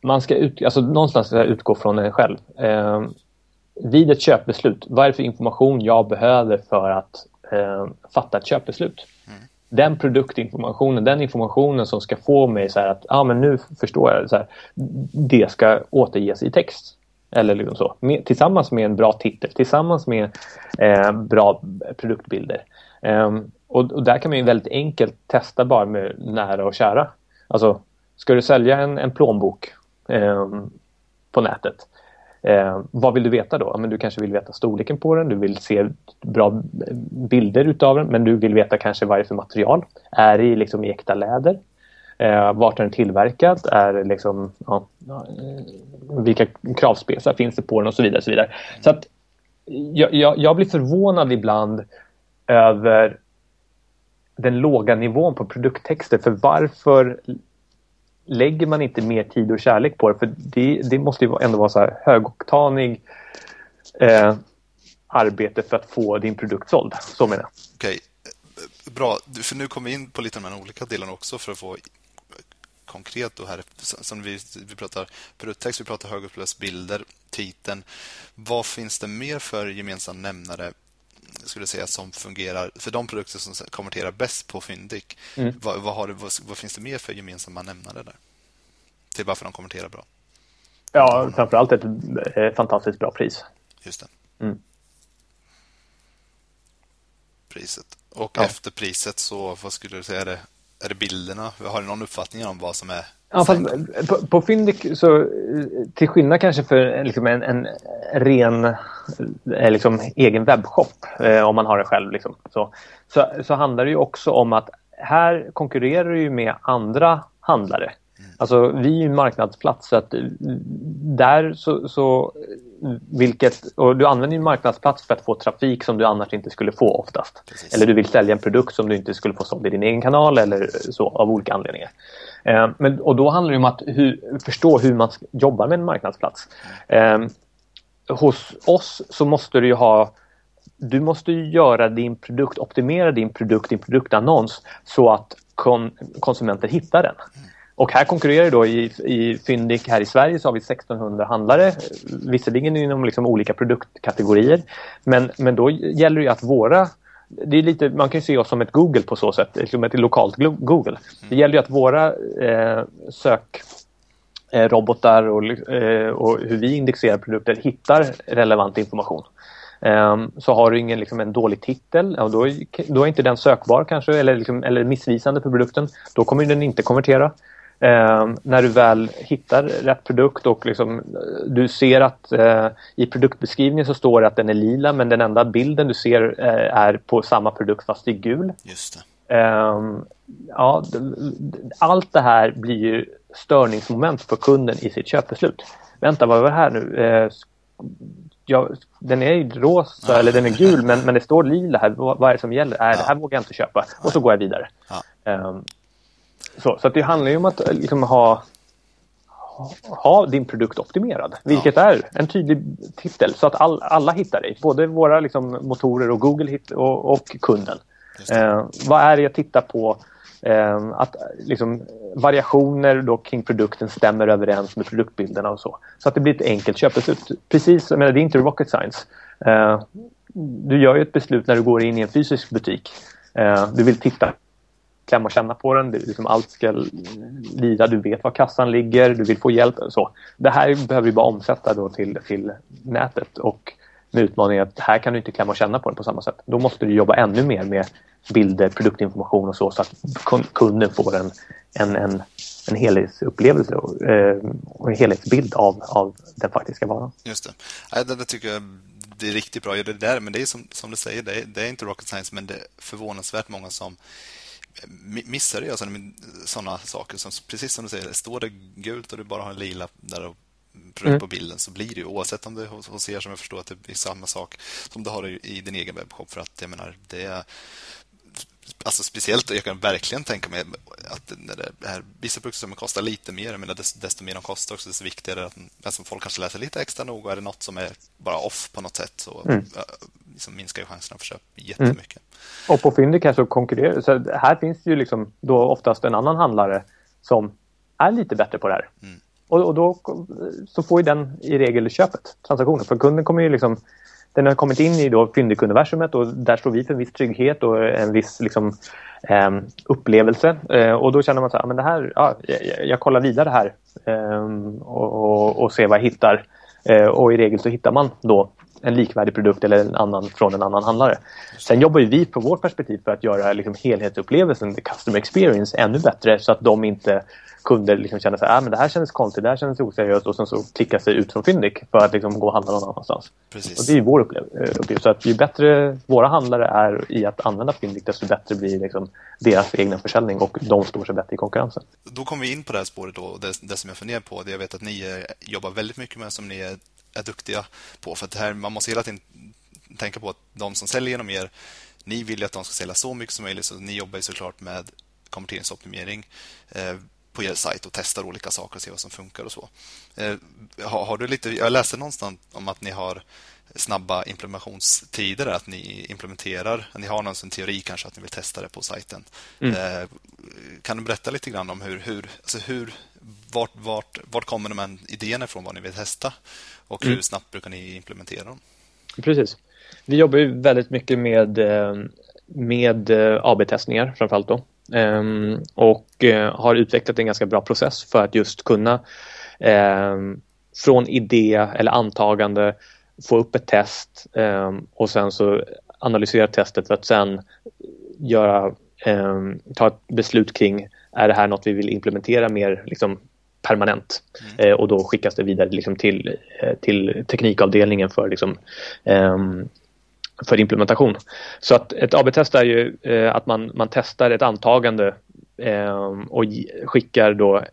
man ska ut, alltså någonstans ska utgå från en själv. Eh, vid ett köpbeslut, vad är det för information jag behöver för att eh, fatta ett köpbeslut? Mm. Den produktinformationen, den informationen som ska få mig så här att, ah, men nu förstår jag, så här, det ska återges i text. Eller liksom så. Med, tillsammans med en bra titel, tillsammans med eh, bra produktbilder. Eh, och, och, där kan man ju väldigt enkelt testa bara med nära och kära. Alltså, ska du sälja en, en plånbok eh, på nätet. Eh, vad vill du veta då? Men du kanske vill veta storleken på den, du vill se bra eh, bilder utav den, men du vill veta kanske vad det är för material. Är det liksom i äkta läder? Eh, vart är den tillverkad? Är det liksom, ja, eh, vilka kravspecar finns det på den och så vidare. så, vidare. så att jag, jag, jag blir förvånad ibland över den låga nivån på produkttexter. För varför lägger man inte mer tid och kärlek på det? För det, det måste ju ändå vara så här högoktanig eh, arbete för att få din produkt såld. Så menar jag. Okej, okay. bra. För nu kommer vi in på lite av de här olika delarna också för att få konkret då här. Som vi, vi pratar produkttext, vi pratar högupplöst bilder, titeln. Vad finns det mer för gemensam nämnare skulle säga som fungerar för de produkter som konverterar bäst på Fyndik. Mm. Vad, vad, har, vad, vad, finns det mer för gemensamma nämnare där? Till varför de konverterar bra? Ja, framförallt ett, ett fantastiskt bra pris. Just det. Mm. Priset. Och ja. efter priset så, vad skulle du säga, är det, är det bilderna? Har du någon uppfattning om vad som är Ja, fast på, på Fyndik så till skillnad kanske för liksom en, en ren eh, liksom, egen webbshop eh, om man har det själv liksom, så, så, så handlar det ju också om att här konkurrerar du ju med andra handlare. Mm. Alltså vi är ju en marknadsplats så att där så, så vilket, och du använder ju marknadsplats för att få trafik som du annars inte skulle få oftast. Precis. Eller du vill sälja en produkt som du inte skulle få såld i din egen kanal eller så av olika anledningar. Eh, men, och då handlar det om att hur, förstå hur man jobbar med en marknadsplats. Eh, hos oss så måste du ha du måste göra din produkt, optimera din produkt, din produktannons så att kon, konsumenter hittar den. Och här konkurrerar då i, i Fyndik här i Sverige så har vi 1600 handlare, visserligen inom liksom olika produktkategorier. Men, men då gäller det att våra det är lite, man kan se oss som ett Google på så sätt, som ett lokalt Google. Det gäller ju att våra eh, sökrobotar eh, och, eh, och hur vi indexerar produkter hittar relevant information. Ehm, så har du ingen liksom, en dålig titel, ja, då, då är inte den sökbar kanske eller, liksom, eller missvisande för produkten. Då kommer den inte konvertera. Eh, när du väl hittar rätt produkt och liksom, du ser att eh, i produktbeskrivningen så står det att den är lila men den enda bilden du ser eh, är på samma produkt fast i gul. Just. Ehm, ja, allt det här blir ju störningsmoment för kunden i sitt köpbeslut. Vänta, vad var det här nu? Eh, ja, den är rosa eller den är gul men, men det står lila här. Vad, vad är det som gäller? Äh, ja. Det här vågar jag inte köpa. Och så går jag vidare. Ja. Så, så det handlar ju om att liksom ha, ha din produkt optimerad. Vilket ja. är en tydlig titel så att all, alla hittar dig. Både våra liksom, motorer och Google hit, och, och kunden. Eh, vad är det jag tittar på? Eh, att liksom, variationer då kring produkten stämmer överens med produktbilderna och så. Så att det blir ett enkelt köpbeslut. Precis, jag menar, det är inte rocket science. Eh, du gör ju ett beslut när du går in i en fysisk butik. Eh, du vill titta klämma och känna på den. liksom allt ska lira. Du vet var kassan ligger. Du vill få hjälp. Så. Det här behöver vi bara omsätta då till, till nätet. Och med utmaningen att här kan du inte klämma och känna på den på samma sätt. Då måste du jobba ännu mer med bilder, produktinformation och så så att kunden får en, en, en, en helhetsupplevelse och, eh, och en helhetsbild av, av den faktiska varan. Just det. Det, det tycker jag det är riktigt bra. Det där, men det är som, som du säger, det är, det är inte rocket science men det är förvånansvärt många som missar det alltså sådana saker som precis som du säger, står det gult och du bara har en lila där och mm. på bilden så blir det ju oavsett om det hos, hos er som jag förstår att det är samma sak som du har i din egen webbshop för att jag menar det är alltså speciellt, jag kan verkligen tänka mig att när det här, vissa produkter kostar lite mer, men desto, desto mer de kostar också, desto viktigare är det att alltså, folk kanske läser lite extra noga. Är det något som är bara off på något sätt så mm. liksom minskar ju chanserna för köp jättemycket. Mm. Och på Fyndiq här så konkurrerar så här finns ju liksom då oftast en annan handlare som är lite bättre på det här. Mm. Och, och, då så får ju den i regel köpet, transaktionen. För kunden kommer ju liksom den har kommit in i då fyndik-universumet och där står vi för en viss trygghet och en viss liksom, eh, upplevelse. Eh, och då känner man så här, ah, men det här, ja, jag, jag kollar vidare här eh, och, och, och ser vad jag hittar. Eh, och i regel så hittar man då en likvärdig produkt eller en annan från en annan handlare. Sen jobbar vi på vårt perspektiv för att göra liksom helhetsupplevelsen, the customer experience, ännu bättre så att de inte kunder liksom känner att ah, men det här känns konstigt, det här känns oseriöst och sen så klickar sig ut från Fyndik för att liksom gå och handla någon annanstans. Precis. Och det är vår eh, uppgift. Så att ju bättre våra handlare är i att använda Fyndik desto bättre blir liksom deras egna försäljning och de står sig bättre i konkurrensen. Då kommer vi in på det här spåret då, det, det som jag funderar på, det jag vet att ni eh, jobbar väldigt mycket med som ni är, är duktiga på. För att här, man måste hela tiden tänka på att de som säljer genom er, ni vill ju att de ska sälja så mycket som möjligt så ni jobbar ju såklart med konverteringsoptimering. Eh, på er sajt och testar olika saker och ser vad som funkar och så. Eh, har, har, du lite, jag läste någonstans om att ni har snabba implementationstider, att ni implementerar, ni har någon teori kanske att ni vill testa det på sajten. Mm. Eh, kan du berätta lite grann om hur, hur, alltså hur vart, vart, vart kommer de här idéerna ifrån, vad ni vill testa och hur mm. snabbt brukar ni implementera dem? Precis. Vi jobbar ju väldigt mycket med, eh, med AB-testningar framförallt då. Ehm, och eh, har utvecklat en ganska bra process för att just kunna ehm, från idé eller antagande få upp ett test ehm, och sen så analysera testet för att sen göra, ta ett beslut kring är det här något vi vill implementera mer liksom, permanent mm. Eh, och då skickas det vidare liksom, till, eh, till teknikavdelningen för liksom, för implementation. Så att ett AB-test är ju eh, att man, man testar ett antagande eh, och skickar då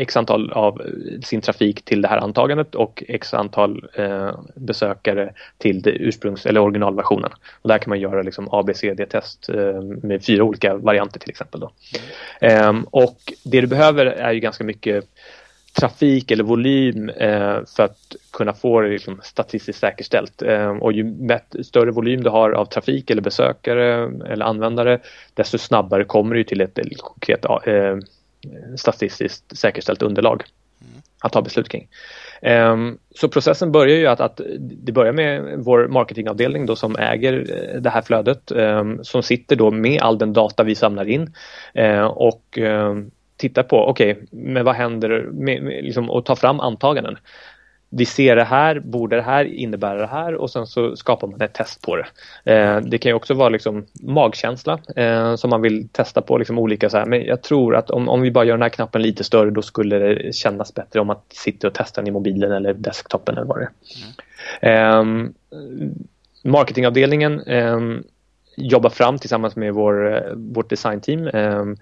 x antal av sin trafik till det här antagandet och x antal eh, besökare till det ursprungs eller originalversionen. Och där kan man göra liksom ABCD-test eh, med fyra olika varianter till exempel. Då. Mm. och det du behöver är ju ganska mycket trafik eller volym eh, för att kunna få det liksom statistiskt säkerställt. Eh, och ju större volym du har av trafik eller besökare eller användare desto snabbare kommer du till ett konkret eh, statistiskt säkerställt underlag mm. att ta beslut kring. Um, så processen börjar ju att, att det börjar med vår marketingavdelning då som äger eh, det här flödet um, som sitter då med all den data vi samlar in uh, och um, titta på, okej, okay, men vad händer med, med, liksom, och ta fram antaganden. Vi ser det här, borde det här innebära det här och sen så skapar man ett test på det. Eh, det kan ju också vara liksom magkänsla eh, som man vill testa på liksom olika så här. Men jag tror att om, om vi bara gör den här knappen lite större då skulle det kännas bättre om att sitta och testa den i mobilen eller desktopen eller vad det är. Mm. Eh, marketingavdelningen ehm, jobbar fram tillsammans med vår, eh, vårt designteam Um,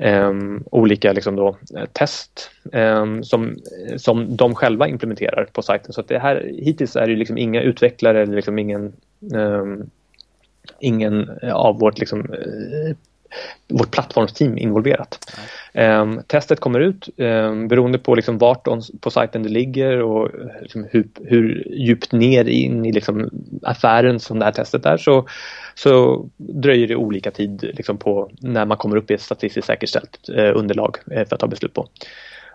Ehm, olika liksom då, eh, test um, som, som de själva implementerar på sajten. Så att det här, hittills är det liksom inga utvecklare eller liksom ingen, um, ingen av vårt, liksom, uh, vårt plattformsteam involverat. Um, testet kommer ut um, beroende på liksom vart on, på sajten det ligger och eh, liksom hur, hur djupt ner in i liksom affären som det här testet är så, så dröjer det olika tid liksom på när man kommer upp i ett statistiskt säkerställt eh, underlag eh, för att ta beslut på.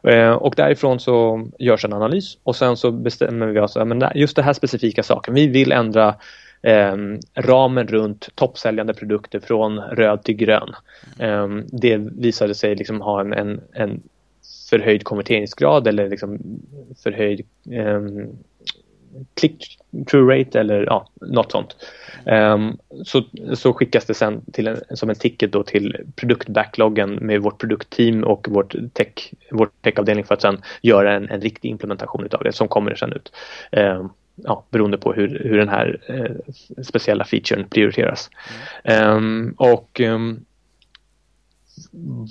Ehm, och därifrån så görs en analys och sen så bestämmer vi oss, men just den här specifika saken, vi vill ändra eh, ramen runt toppsäljande produkter från röd till grön. Eh, det visade sig liksom ha en, en, en förhöjd konverteringsgrad eller liksom förhöjd eh, click-through rate eller ja, något sånt. Um, så, så skickas det sen till en, som en ticket då till produktbackloggen med vårt produktteam och vårt tech, vår techavdelning för att sen göra en, en riktig implementation av det som kommer sen ut. Um, ja, beroende på hur, hur den här eh, speciella featuren prioriteras. Mm. Um, och ehm, um,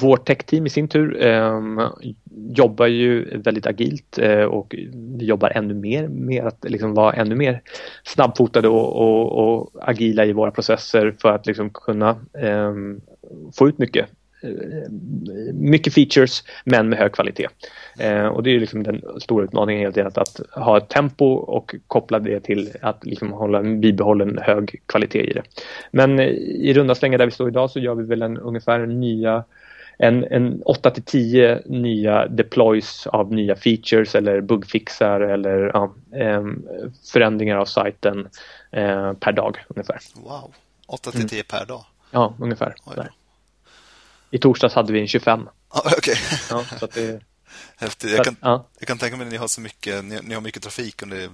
vårt techteam i sin tur um, jobbar ju väldigt agilt uh, och vi jobbar ännu mer med att liksom vara ännu mer snabbfotade och, och, och agila i våra processer för att liksom kunna um, få ut mycket mycket features men med hög kvalitet. Eh, och det är liksom den stora utmaningen helt enkelt att ha ett tempo och koppla det till att liksom hålla en bibehållen hög kvalitet i det. Men eh, i runda slängar där vi står idag så gör vi väl en, ungefär nya en, en 8 till 10 nya deploys av nya features eller bugfixar eller ja, eh, förändringar av sajten eh, per dag ungefär. Wow, 8 till 10 mm. per dag? Ja, ungefär. I torsdags hade vi en 25. Ah. Okay. Ja, så det... Häftigt. Jag kan, ja. jag kan tänka mig att ni har så mycket, ni, ni, har mycket trafik och det är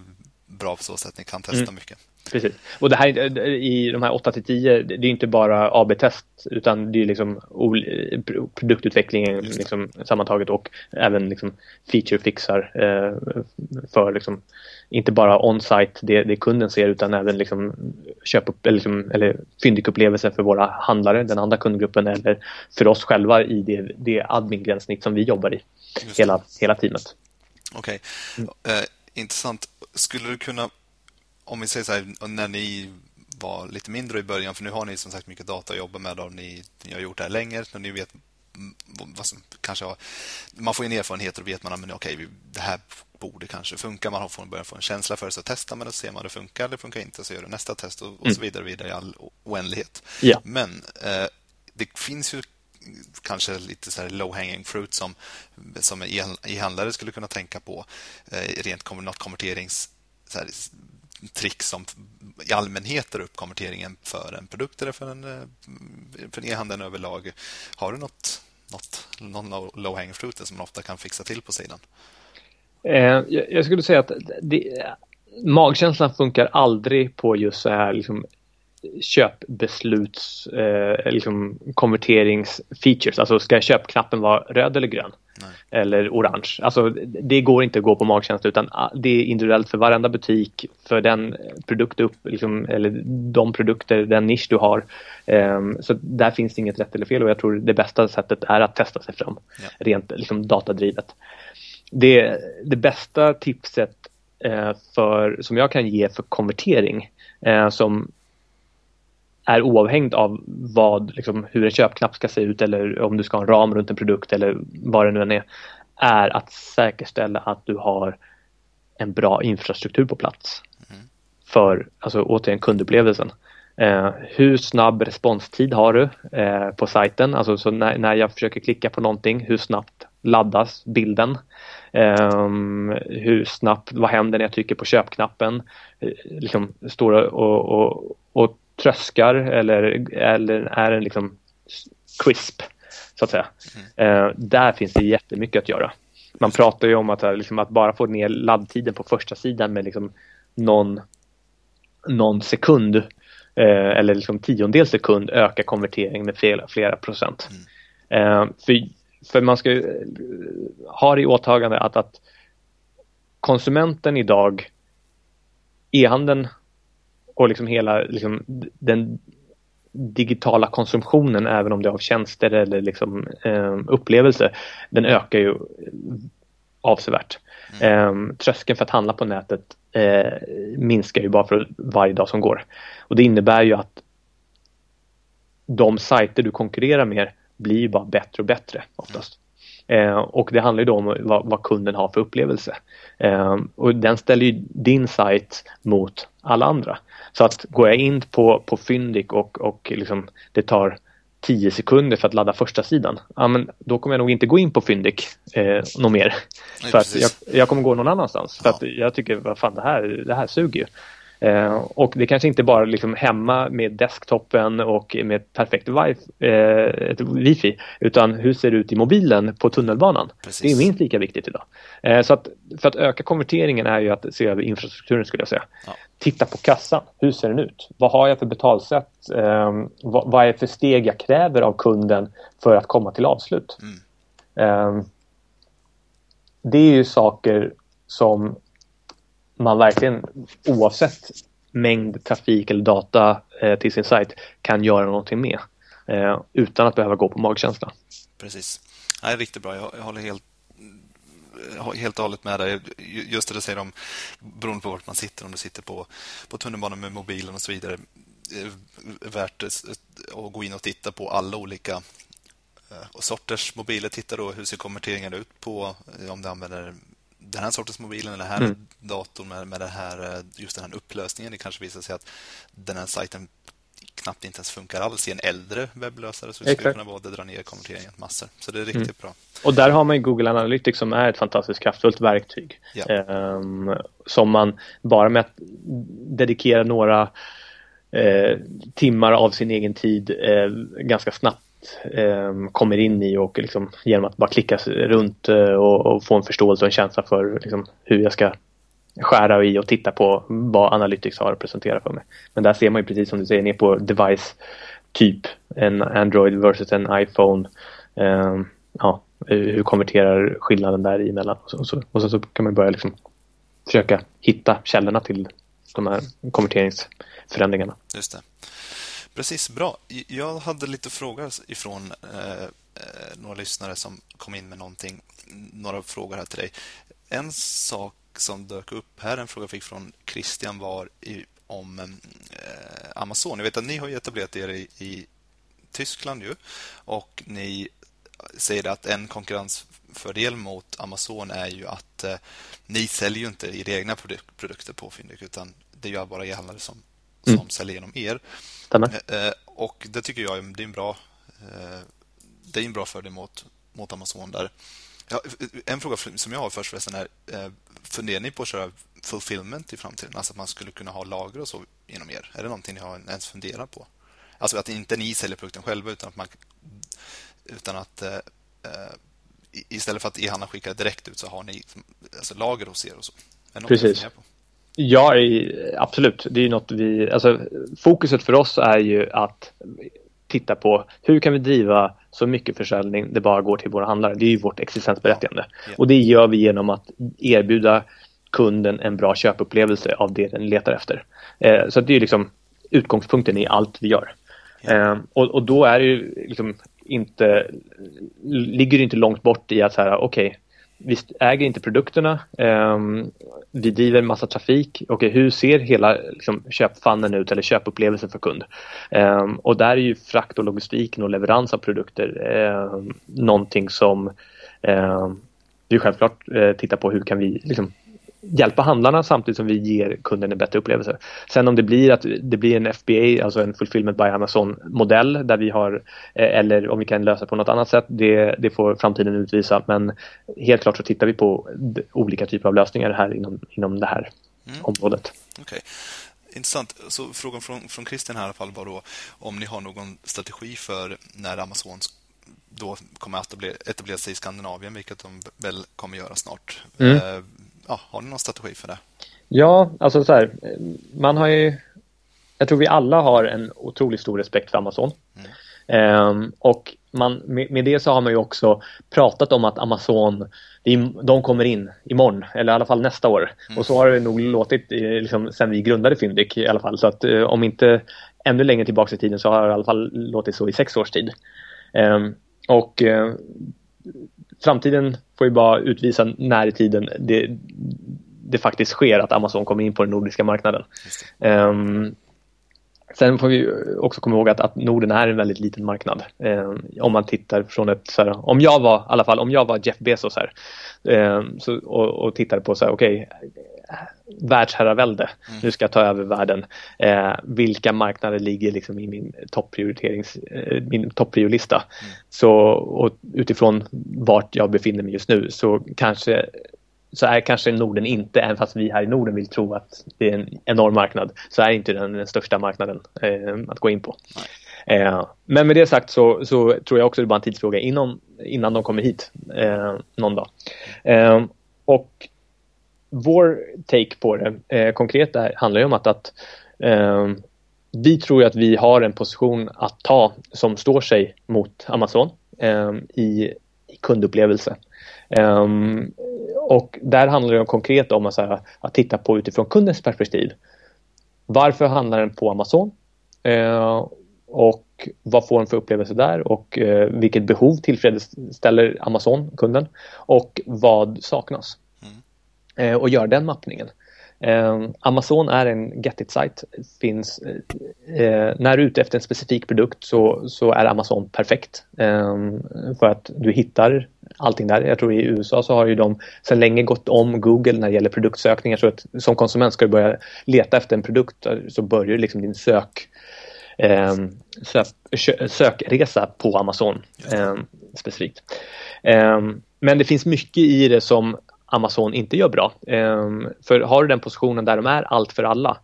bra på så sätt. Ni kan testa mm. mycket. Precis. Och det här i de här 8 till 10, det är inte bara AB-test utan det är liksom produktutvecklingen liksom sammantaget och även liksom feature-fixar eh, för liksom inte bara on-site det, det kunden ser utan även liksom köp upp, eller, liksom, eller fyndikupplevelser för våra handlare, den andra kundgruppen eller för oss själva i det, det admin-gränssnitt som vi jobbar i, hela, hela teamet. Okej, okay. mm. eh, intressant. Skulle du kunna, om vi säger så här, när ni var lite mindre i början, för nu har ni som sagt mycket data att jobba med och ni, ni har gjort det här länge, så ni vet vad som kanske har, man får en erfarenhet och vet man att okay, det här borde kanske funka. Man får börja få en känsla för det, så testar man och ser man det funkar eller funkar inte, så gör du nästa test och, och så mm. vidare, vidare i all oändlighet. Ja. Men eh, det finns ju kanske lite så low hanging fruit som, som e-handlare skulle kunna tänka på eh, rent något konverterings trick som i allmänhet drar upp konverteringen för en produkt eller för en eh, för e-handeln överlag. Har du något, något någon low hanging fruit som man ofta kan fixa till på sidan? Eh, jag skulle säga att det, magkänslan funkar aldrig på just så här liksom, köpbesluts eh, liksom konverteringsfeatures. Alltså ska köpknappen vara röd eller grön? Nej. Eller orange. Alltså det går inte att gå på magkänsla utan ah, det är individuellt för varenda butik, för den produkt upp, liksom, eller de produkter, den nisch du har. Um, så där finns det inget rätt eller fel och jag tror det bästa sättet är att testa sig fram. Ja. Rent liksom, datadrivet det, det bästa tipset eh, för, som jag kan ge för konvertering eh, som är oavhängigt av vad, liksom, hur en köpknapp ska se ut eller om du ska ha en ram runt en produkt eller vad det nu än är, är att säkerställa att du har en bra infrastruktur på plats. Mm. För, alltså återigen kundupplevelsen. Eh, hur snabb responstid har du eh, på sajten? Alltså så när, när jag försöker klicka på någonting, hur snabbt laddas bilden? Um, hur snabbt, vad händer när jag trycker på köpknappen? Uh, liksom står och, och, och tröskar eller, eller är den liksom crisp så att säga. Mm. Uh, där finns det jättemycket att göra. Man pratar ju om att, liksom, att bara få ner laddtiden på första sidan med liksom någon, någon sekund uh, eller liksom tiondels sekund ökar konvertering med flera, flera procent. Mm. för för man ska ha i åtagande att, att konsumenten idag, e-handeln och liksom hela liksom, den digitala konsumtionen, även om det är av tjänster eller liksom, eh, upplevelse, den ökar ju avsevärt. Mm. Eh, tröskeln för att handla på nätet eh, minskar ju bara för varje dag som går. Och det innebär ju att de sajter du konkurrerar med blir ju bara bättre och bättre oftast. Eh, och det handlar ju då om vad, vad kunden har för upplevelse. Eh, och den ställer ju din sajt mot alla andra. Så att går jag in på, på Fyndik och, och liksom det tar 10 sekunder för att ladda första sidan. Ja, men då kommer jag nog inte gå in på Fyndik eh, något mer. Nej, för jag, jag, kommer gå någon annanstans. För att jag tycker, vad fan det här, det här suger ju. Eh, och det kanske inte bara liksom hemma med desktopen och med perfekt wifi, eh, wifi utan hur ser det ut i mobilen på tunnelbanan? Precis. Det är minst lika viktigt idag. Eh, så att för att öka konverteringen är ju att se över infrastrukturen skulle jag säga. Ja. Titta på kassan, hur ser den ut? Vad har jag för betalsätt? Vad, vad, är för steg jag kräver av kunden för att komma till avslut? Mm. Det är ju saker som man verkligen oavsett mängd trafik eller data eh, till sin sajt kan göra någonting med eh, utan att behöva gå på magkänsla. Precis. Det är riktigt bra. Jag, jag håller helt helt och hållet med dig. Just det du säger om beroende på vart man sitter, om du sitter på, på tunnelbanan med mobilen och så vidare. Är Värt att gå in och titta på alla olika eh, sorters mobiler. Titta då hur ser konverteringen ut på eh, om du använder den här sortens mobilen eller den här mm. datorn med, med det här, eh, just den här upplösningen. Det kanske visar sig att den här sajten knappt inte ens funkar alls i en äldre webblösare. Så det skulle kunna vara att dra ner konverteringen massor. Så det är riktigt mm. bra. Och där har man Google Analytics som är ett fantastiskt kraftfullt verktyg. Ja. Um, som man bara med att dedikera några uh, timmar av sin egen tid uh, ganska snabbt eh, kommer in i och liksom, genom att bara klicka runt eh, och, och, få en förståelse och en känsla för liksom, hur jag ska skära i och titta på vad Analytics har att presentera för mig. Men där ser man ju precis som du säger ner på device typ en Android versus en iPhone. Eh, ja, hur konverterar skillnaden där emellan och så, och så, och så, så kan man börja liksom försöka hitta källorna till de här konverteringsförändringarna. Just det. Precis, bra. Jag hade lite frågor ifrån eh, eh, några lyssnare som kom in med någonting. Några frågor här till dig. En sak som dök upp här, en fråga jag fick från Christian var i, om eh, Amazon. Jag vet att ni har etablerat er i, i Tyskland ju och ni säger att en konkurrensfördel mot Amazon är ju att eh, ni säljer ju inte era egna produkter på Fyndiq utan det gör bara e-handlare som, mm. som säljer genom er. Eh, eh, och det tycker jag det är en bra, eh, det är en bra fördel mot, mot Amazon där. Ja, en fråga som jag har först förresten är, funderar ni på att köra fulfillment i framtiden? Alltså att man skulle kunna ha lager och så inom er? Är det någonting ni har ens funderat på? Alltså att inte ni säljer produkten själva utan att man utan att eh, istället för att e-handlaren skickar direkt ut så har ni alltså, lager hos er och så. Precis. Ja, absolut. Det är något vi, alltså, fokuset för oss är ju att titta på hur kan vi driva så mycket försäljning det bara går till våra handlare. Det är ju vårt existensberättigande. Ja. Och det gör vi genom att erbjuda kunden en bra köpupplevelse av det den letar efter. Eh, så det är liksom utgångspunkten i allt vi gör. Ja. Eh, och, och, då är det ju liksom inte, ligger det inte långt bort i att så här, okej, okay, vi äger inte produkterna. Ehm, vi driver massa trafik. Okay, hur ser hela liksom, köpfannen ut eller köpupplevelsen för kund? Ehm, och där är ju frakt och logistiken och leverans av produkter eh, någonting som ehm, vi självklart eh, tittar på hur kan vi liksom, hjälpa handlarna samtidigt som vi ger kunden en bättre upplevelse. Sen om det blir att det blir en FBA, alltså en Fulfillment by Amazon-modell där vi har, eh, eller om vi kan lösa på något annat sätt, det, det får framtiden utvisa. Men helt klart så tittar vi på olika typer av lösningar här inom, inom det här mm. området. Okay. Intressant. Så frågan från, från Christian här i alla fall var då om ni har någon strategi för när Amazon då kommer att etablera sig i Skandinavien, vilket de väl kommer göra snart. Mm. Eh, ja, har ni någon strategi för det? Ja, alltså så här, man har ju, jag tror vi alla har en otroligt stor respekt för Amazon. Mm. Um, och man, med, med, det så har man ju också pratat om att Amazon, de kommer in imorgon, eller i alla fall nästa år. Mm. Och så har det nog låtit liksom, sen vi grundade Fyndik i alla fall. Så att uh, om inte ännu längre tillbaka i tiden så har det i alla fall låtit så i sex års tid. Um, och uh, framtiden får ju bara utvisa när i tiden det, det faktiskt sker att Amazon kommer in på den nordiska marknaden. Um, Sen får vi också komma ihåg att, att Norden är en väldigt liten marknad. Eh, om man tittar från ett, så här, om jag var, i alla fall, om jag var Jeff Bezos här eh, så, och, och tittade på så här, okej, okay, världsherravälde, mm. nu ska jag ta över världen. Eh, vilka marknader ligger liksom i min topprioriterings, eh, min toppriolista? Mm. Så och utifrån vart jag befinner mig just nu så kanske så är kanske Norden inte, även fast vi här i Norden vill tro att det är en enorm marknad, så är inte den den största marknaden eh, att gå in på. Eh, men med det sagt så, så, tror jag också det är bara en tidsfråga innan, innan de kommer hit eh, någon dag. Eh, och vår take på det eh, konkret där handlar ju om att, att eh, vi tror att vi har en position att ta som står sig mot Amazon i, i kundupplevelse. Eh, och där handlar det konkret om att, här, att titta på utifrån kundens perspektiv. Varför handlar den på Amazon? Eh, och vad får den för upplevelse där och vilket behov tillfredsställer Amazon, kunden? Och vad saknas? Uh, och gör den mappningen. Eh, Amazon är en get it-sajt. Finns, eh, när du är ute efter en specifik produkt så, så är Amazon perfekt. Eh, för att du hittar allting där. Jag tror i USA så har ju de sedan länge gått om Google när det gäller produktsökningar. Så att som konsument ska du börja leta efter en produkt så börjar liksom din sök eh, sök, sökresa på Amazon eh, specifikt. Eh, men det finns mycket i det som Amazon inte gör bra. Ehm, för har du den positionen där de är allt för alla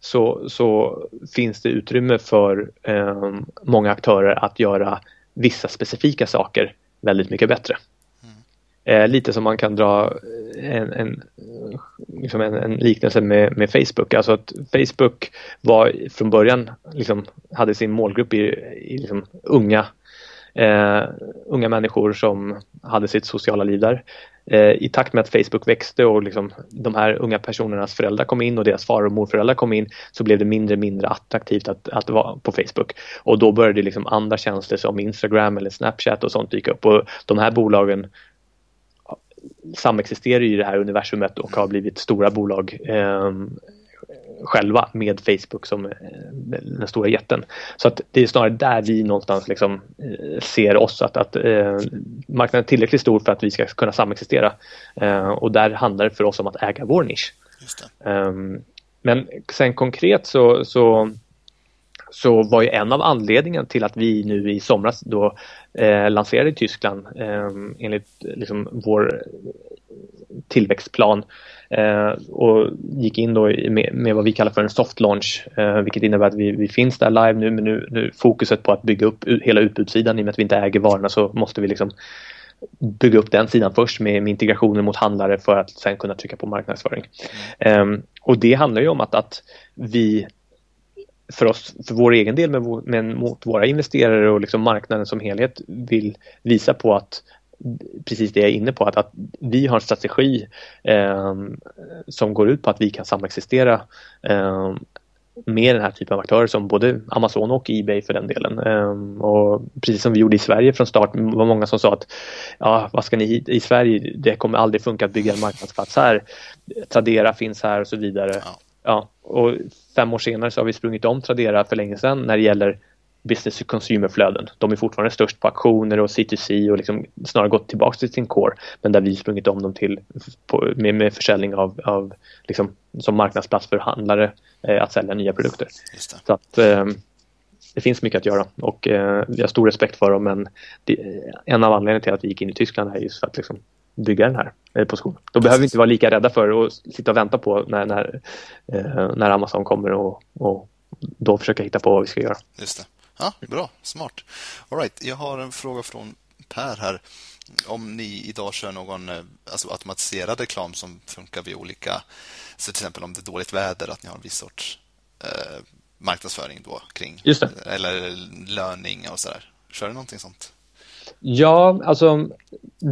så, så finns det utrymme för um, många aktörer att göra vissa specifika saker väldigt mycket bättre. Mm. Eh, lite som man kan dra en, en, liksom en, en liknelse med, med, Facebook. Alltså att Facebook var från början liksom, hade sin målgrupp i, i liksom, unga Uh, unga människor som hade sitt sociala liv där. Eh, I takt med att Facebook växte och liksom de här unga personernas föräldrar kom in och deras far och morföräldrar kom in så blev det mindre och mindre attraktivt att, att vara på Facebook. Och då började liksom andra tjänster som Instagram eller Snapchat och sånt dyka upp och de här bolagen samexisterar i det här universumet och har blivit stora bolag eh, själva med Facebook som eh, den stora jätten. Så att det är snarare där vi någonstans liksom eh, ser oss att, att eh, marknaden är tillräckligt stor för att vi ska kunna samexistera. Eh, och där handlar det för oss om att äga vår nisch. Um, men sen konkret så, så, så var ju en av anledningarna till att vi nu i somras då eh, lanserade i Tyskland eh, enligt liksom, vår tillväxtplan eh, och gick in då med, med, vad vi kallar för en soft launch, eh, vilket innebär att vi, vi finns där live nu, men nu, nu fokuset på att bygga upp hela utbudssidan i och med att vi inte äger varorna så måste vi liksom bygga upp den sidan först med, med integrationen mot handlare för att sen kunna trycka på marknadsföring. Mm. Um, och det handlar ju om att, att vi för oss, för vår egen del men, men mot våra investerare och liksom marknaden som helhet vill visa på att precis det jag är inne på, att, att vi har en strategi eh, som går ut på att vi kan samexistera eh, med den här typen av aktörer som både Amazon och Ebay för den delen. Um, och precis som vi gjorde i Sverige från start var många som sa att ja, vad ska ni i Sverige? Det kommer aldrig funka att bygga en marknadsplats här. Tradera finns här och så vidare. Ja. ja. och fem år senare så har vi sprungit om Tradera för länge sedan när det gäller business to consumer-flöden. De är fortfarande störst på aktioner och C2C och liksom snarare gått tillbaka till sin core. Men där vi sprungit om dem till på, med, med försäljning av, av liksom, som marknadsplats för handlare eh, att sälja nya produkter. Så att eh, det finns mycket att göra och eh, vi har stor respekt för dem men det, en av anledningarna till att vi gick in i Tyskland är just för att liksom, bygga den här eh, positionen. Då behöver vi inte vara lika rädda för att sitta och vänta på när, när, eh, när Amazon kommer och, och då försöka hitta på vad vi ska göra. Just det. Ja, bra. Smart. All right. Jag har en fråga från Per här. Om ni idag kör någon eh, alltså automatiserad reklam som funkar vid olika... Så till exempel om det är dåligt väder, att ni har en viss sorts eh, marknadsföring då kring... Eller löning och sådär. Kör du någonting sånt? Ja, alltså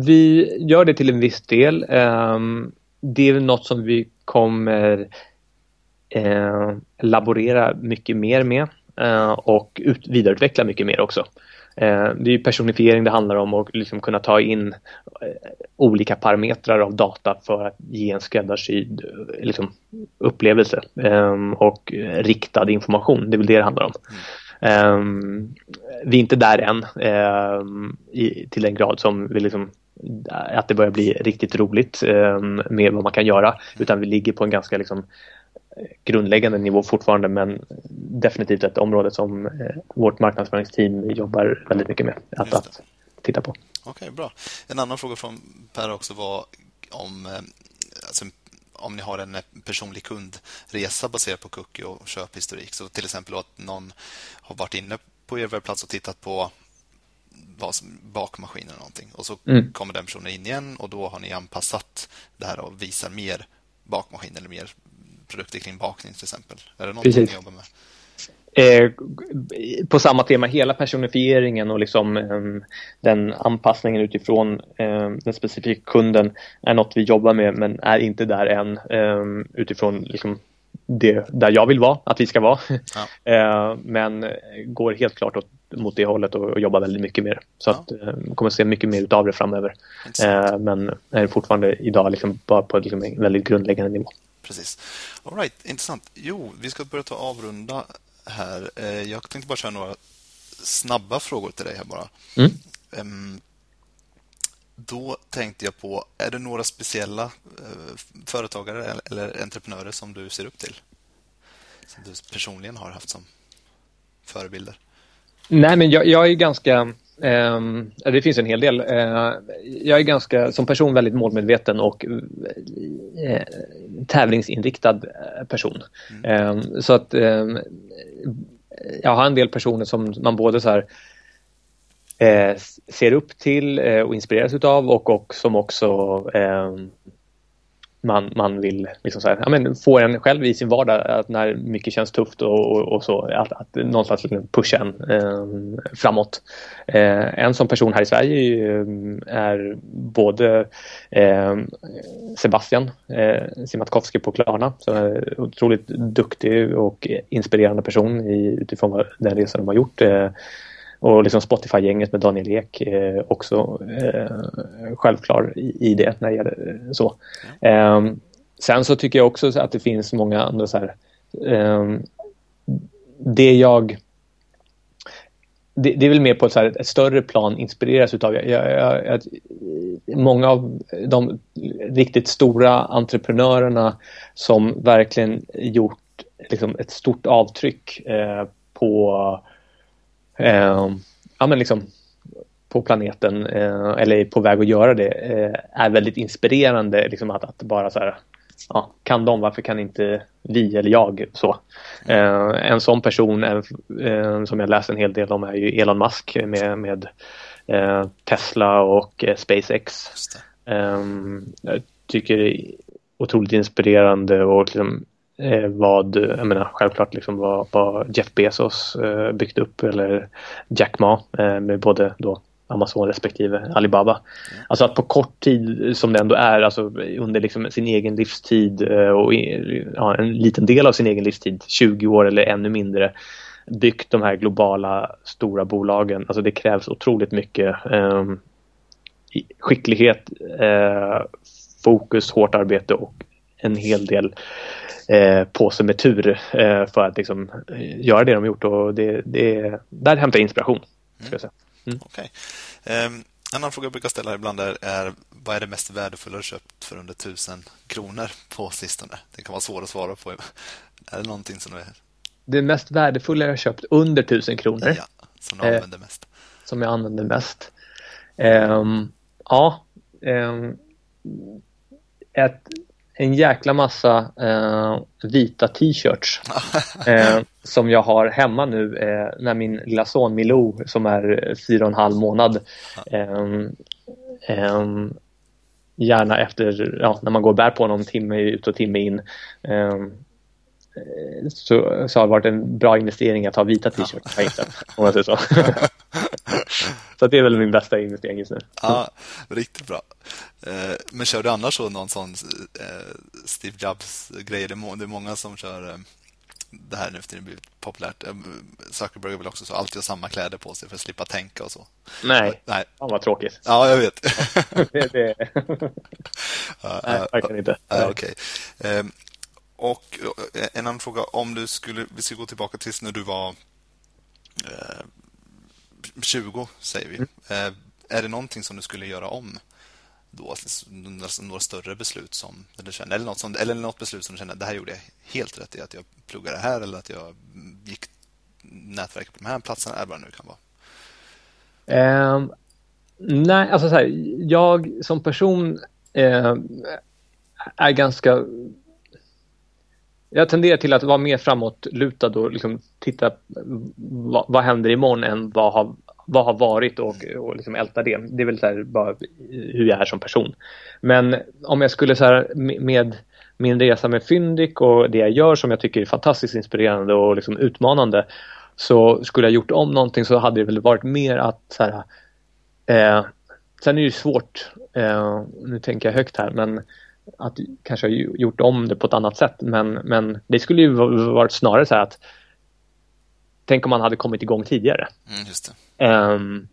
vi gör det till en viss del. Um, det är något som vi kommer eh, laborera mycket mer med. Eh, och ut, vidareutveckla mycket mer också. Eh, det är personifiering det handlar om och liksom kunna ta in eh, olika parametrar av data för att ge en skräddarsydd liksom, upplevelse ehm, och riktad information. Det är väl det det handlar om. Mm. vi är inte där än ehm, till den grad som vi liksom att det börjar bli riktigt roligt med vad man kan göra utan vi ligger på en ganska liksom, grundläggande nivå fortfarande men definitivt ett område som eh, vårt marknadsföringsteam jobbar väldigt mycket med att, att titta på. Okej, okay, bra. En annan fråga från Per också var om eh, alltså, om ni har en personlig kundresa baserad på cookie och köphistorik. Så till exempel att någon har varit inne på er webbplats och tittat på bakmaskinen eller någonting. Och så mm. kommer den personen in igen och då har ni anpassat det här och visar mer bakmaskin eller mer produkter kring bakning till exempel? Är det någonting Precis. ni jobbar med? Eh, på samma tema, hela personifieringen och liksom, eh, den anpassningen utifrån eh, den specifika kunden är något vi jobbar med men är inte där än ehm, utifrån liksom, det där jag vill vara, att vi ska vara. Ja. (laughs) Eh, men går helt klart åt, mot det hållet och, och jobbar väldigt mycket mer. Så ja. att kommer se mycket mer av det framöver. Eh, men är fortfarande idag liksom bara på liksom en väldigt grundläggande nivå precis. All right, intressant. Jo, vi ska börja ta avrunda här. Eh, jag tänkte bara köra några snabba frågor till dig här bara. Mm. Ehm, då tänkte jag på, är det några speciella eh, företagare eller entreprenörer som du ser upp till? Som du personligen har haft som förebilder? Nej, men jag, jag är ganska Um, det finns en hel del. Uh, jag är ganska som person väldigt målmedveten och uh, tävlingsinriktad person. Mm. Um, så att um, jag har en del personer som man både så här, uh, ser upp till och inspireras utav och, och som också man, man vill liksom så här, ja, men få en själv i sin vardag att när mycket känns tufft och, och, och så att, att någonstans liksom pusha en eh, framåt. Eh, en sån person här i Sverige är eh, både eh, Sebastian eh, Simatkowski på Klarna som är otroligt duktig och inspirerande person i, utifrån den resa de har gjort. Eh, och liksom Spotify-gänget med Daniel Ek eh, också eh, självklar i, i, det när det gäller eh, så. Eh, sen så tycker jag också att det finns många andra så här, ehm, det jag det, det, är väl mer på ett, så här, ett större plan inspireras utav jag, jag, jag, många av de riktigt stora entreprenörerna som verkligen gjort liksom, ett stort avtryck eh, på eh, ja, men liksom på planeten eh, eller på väg att göra det eh, är väldigt inspirerande liksom att, att bara så här ja, kan de, varför kan inte vi eller jag så? Eh, en sån person eh, som jag läst en hel del om är ju Elon Musk med, med eh, Tesla och eh, SpaceX. jag tycker det är otroligt inspirerande och liksom eh, vad, jag menar självklart liksom vad, vad Jeff Bezos eh, byggt upp eller Jack Ma eh, med både då Amazon respektive Alibaba. Mm. Alltså att på kort tid som det ändå är, alltså under liksom sin egen livstid eh, och ja, en liten del av sin egen livstid, 20 år eller ännu mindre, byggt de här globala stora bolagen. Alltså det krävs otroligt mycket eh, skicklighet, eh, fokus, hårt arbete och en hel del eh, påse med tur eh, för att liksom, eh, göra det de gjort. Och det, det, där hämtar jag inspiration. Ska jag säga. Mm. Okay. Um, en annan fråga jag brukar ställa ibland är, är vad är det mest värdefulla du köpt för under tusen kronor på sistone? Det kan vara svårt att svara på. Är det någonting som du är... Det mest värdefulla jag köpt under tusen kronor? Ja, som du använder eh, mest. Som jag använder mest? Um, ja, um, ett en jäkla massa eh, vita t-shirts (laughs) eh, som jag har hemma nu eh, när min lilla son Milou som är fyra och en halv månad ehm, ehm, gärna efter, ja, när man går och bär på honom timme ut och timme in ehm, så, så har det varit en bra investering att ha vita t-shirts. om man säger så. (laughs) så det är väl min bästa investering just nu. Ja, riktigt bra. Eh, men kör du annars så någon sån eh, Steve Jobs-grej? Det är många som kör det här nu för tiden blivit populärt. Eh, Zuckerberg vill också så alltid ha samma kläder på sig för att slippa tänka och så. Nej, Nej. fan vad tråkigt. Ja, jag vet. (laughs) det, det... (laughs) Nej, verkligen inte. Okej. Okay. Och eh, en annan fråga, om du skulle, vi ska gå tillbaka tills när du var eh, 20, säger vi. Mm. Eh, är det någonting som du skulle göra om? då, alltså, några större beslut som du känner, eller något, som, eller något beslut som du känner det här gjorde jag helt rätt i att jag pluggade här eller att jag gick nätverk på de här platserna eller vad det nu kan vara? Um, nej, alltså så här, jag som person uh, är ganska jag tenderar till att vara mer framåtlutad och liksom titta vad, vad händer imorgon än vad har, vad har varit och, och liksom älta det. Det är väl så här, bara hur jag är som person. Men om jag skulle så här, med min resa med Fyndik och det jag gör som jag tycker är fantastiskt inspirerande och liksom utmanande så skulle jag gjort om någonting så hade det väl varit mer att så här, eh, Sen är det ju svårt, eh, nu tänker jag högt här, men att kanske ha gjort om det på ett annat sätt. Men, men det skulle ju varit snarare så här att tänk om man hade kommit igång tidigare. Mm, just um,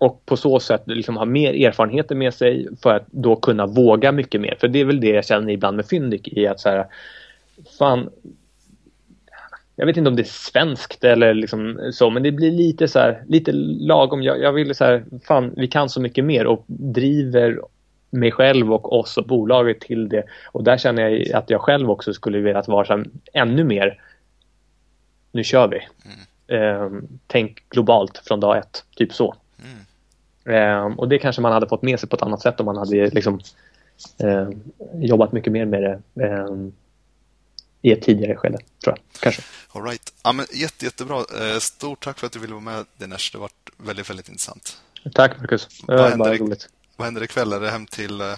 och på så sätt liksom ha mer erfarenheter med sig för att då kunna våga mycket mer. För det är väl det jag känner ibland med Fyndik i att så här, fan, jag vet inte om det är svenskt eller liksom så, men det blir lite så här, lite lagom. Jag, jag vill så här, fan, vi kan så mycket mer och driver mig själv och oss och bolaget till det. Och där känner jag att jag själv också skulle vilja vara ännu mer nu kör vi. Mm. Eh, tänk globalt från dag ett, typ så. Mm. Eh, och det kanske man hade fått med sig på ett annat sätt om man hade liksom, eh, jobbat mycket mer med det ehm, i ett tidigare skede, tror jag. Kanske. All right. ja, men jätte, jättebra. Eh, stort tack för att du ville vara med, Dinesh. Det har varit väldigt, väldigt intressant. Tack, Marcus. Det var bara roligt. Vad händer ikväll? Är det hem till uh,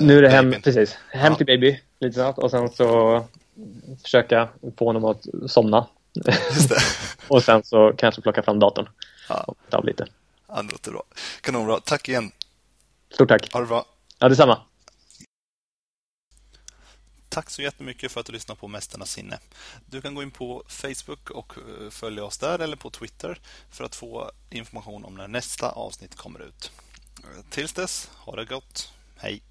Nu är det hem, precis. Hem ja. till baby, lite snabbt. Och sen så försöka få honom att somna. (laughs) och sen så kanske plocka fram datorn. Ja. Och ta av lite. Ja, det låter bra. Kanonbra. Tack igen. Stort tack. Ha det bra. Ja, detsamma. Tack så jättemycket för att du lyssnade på Mästarnas sinne. Du kan gå in på Facebook och eh, följa oss där eller på Twitter för att få information om när nästa avsnitt kommer ut. Tills dess, ha det gott. Hej!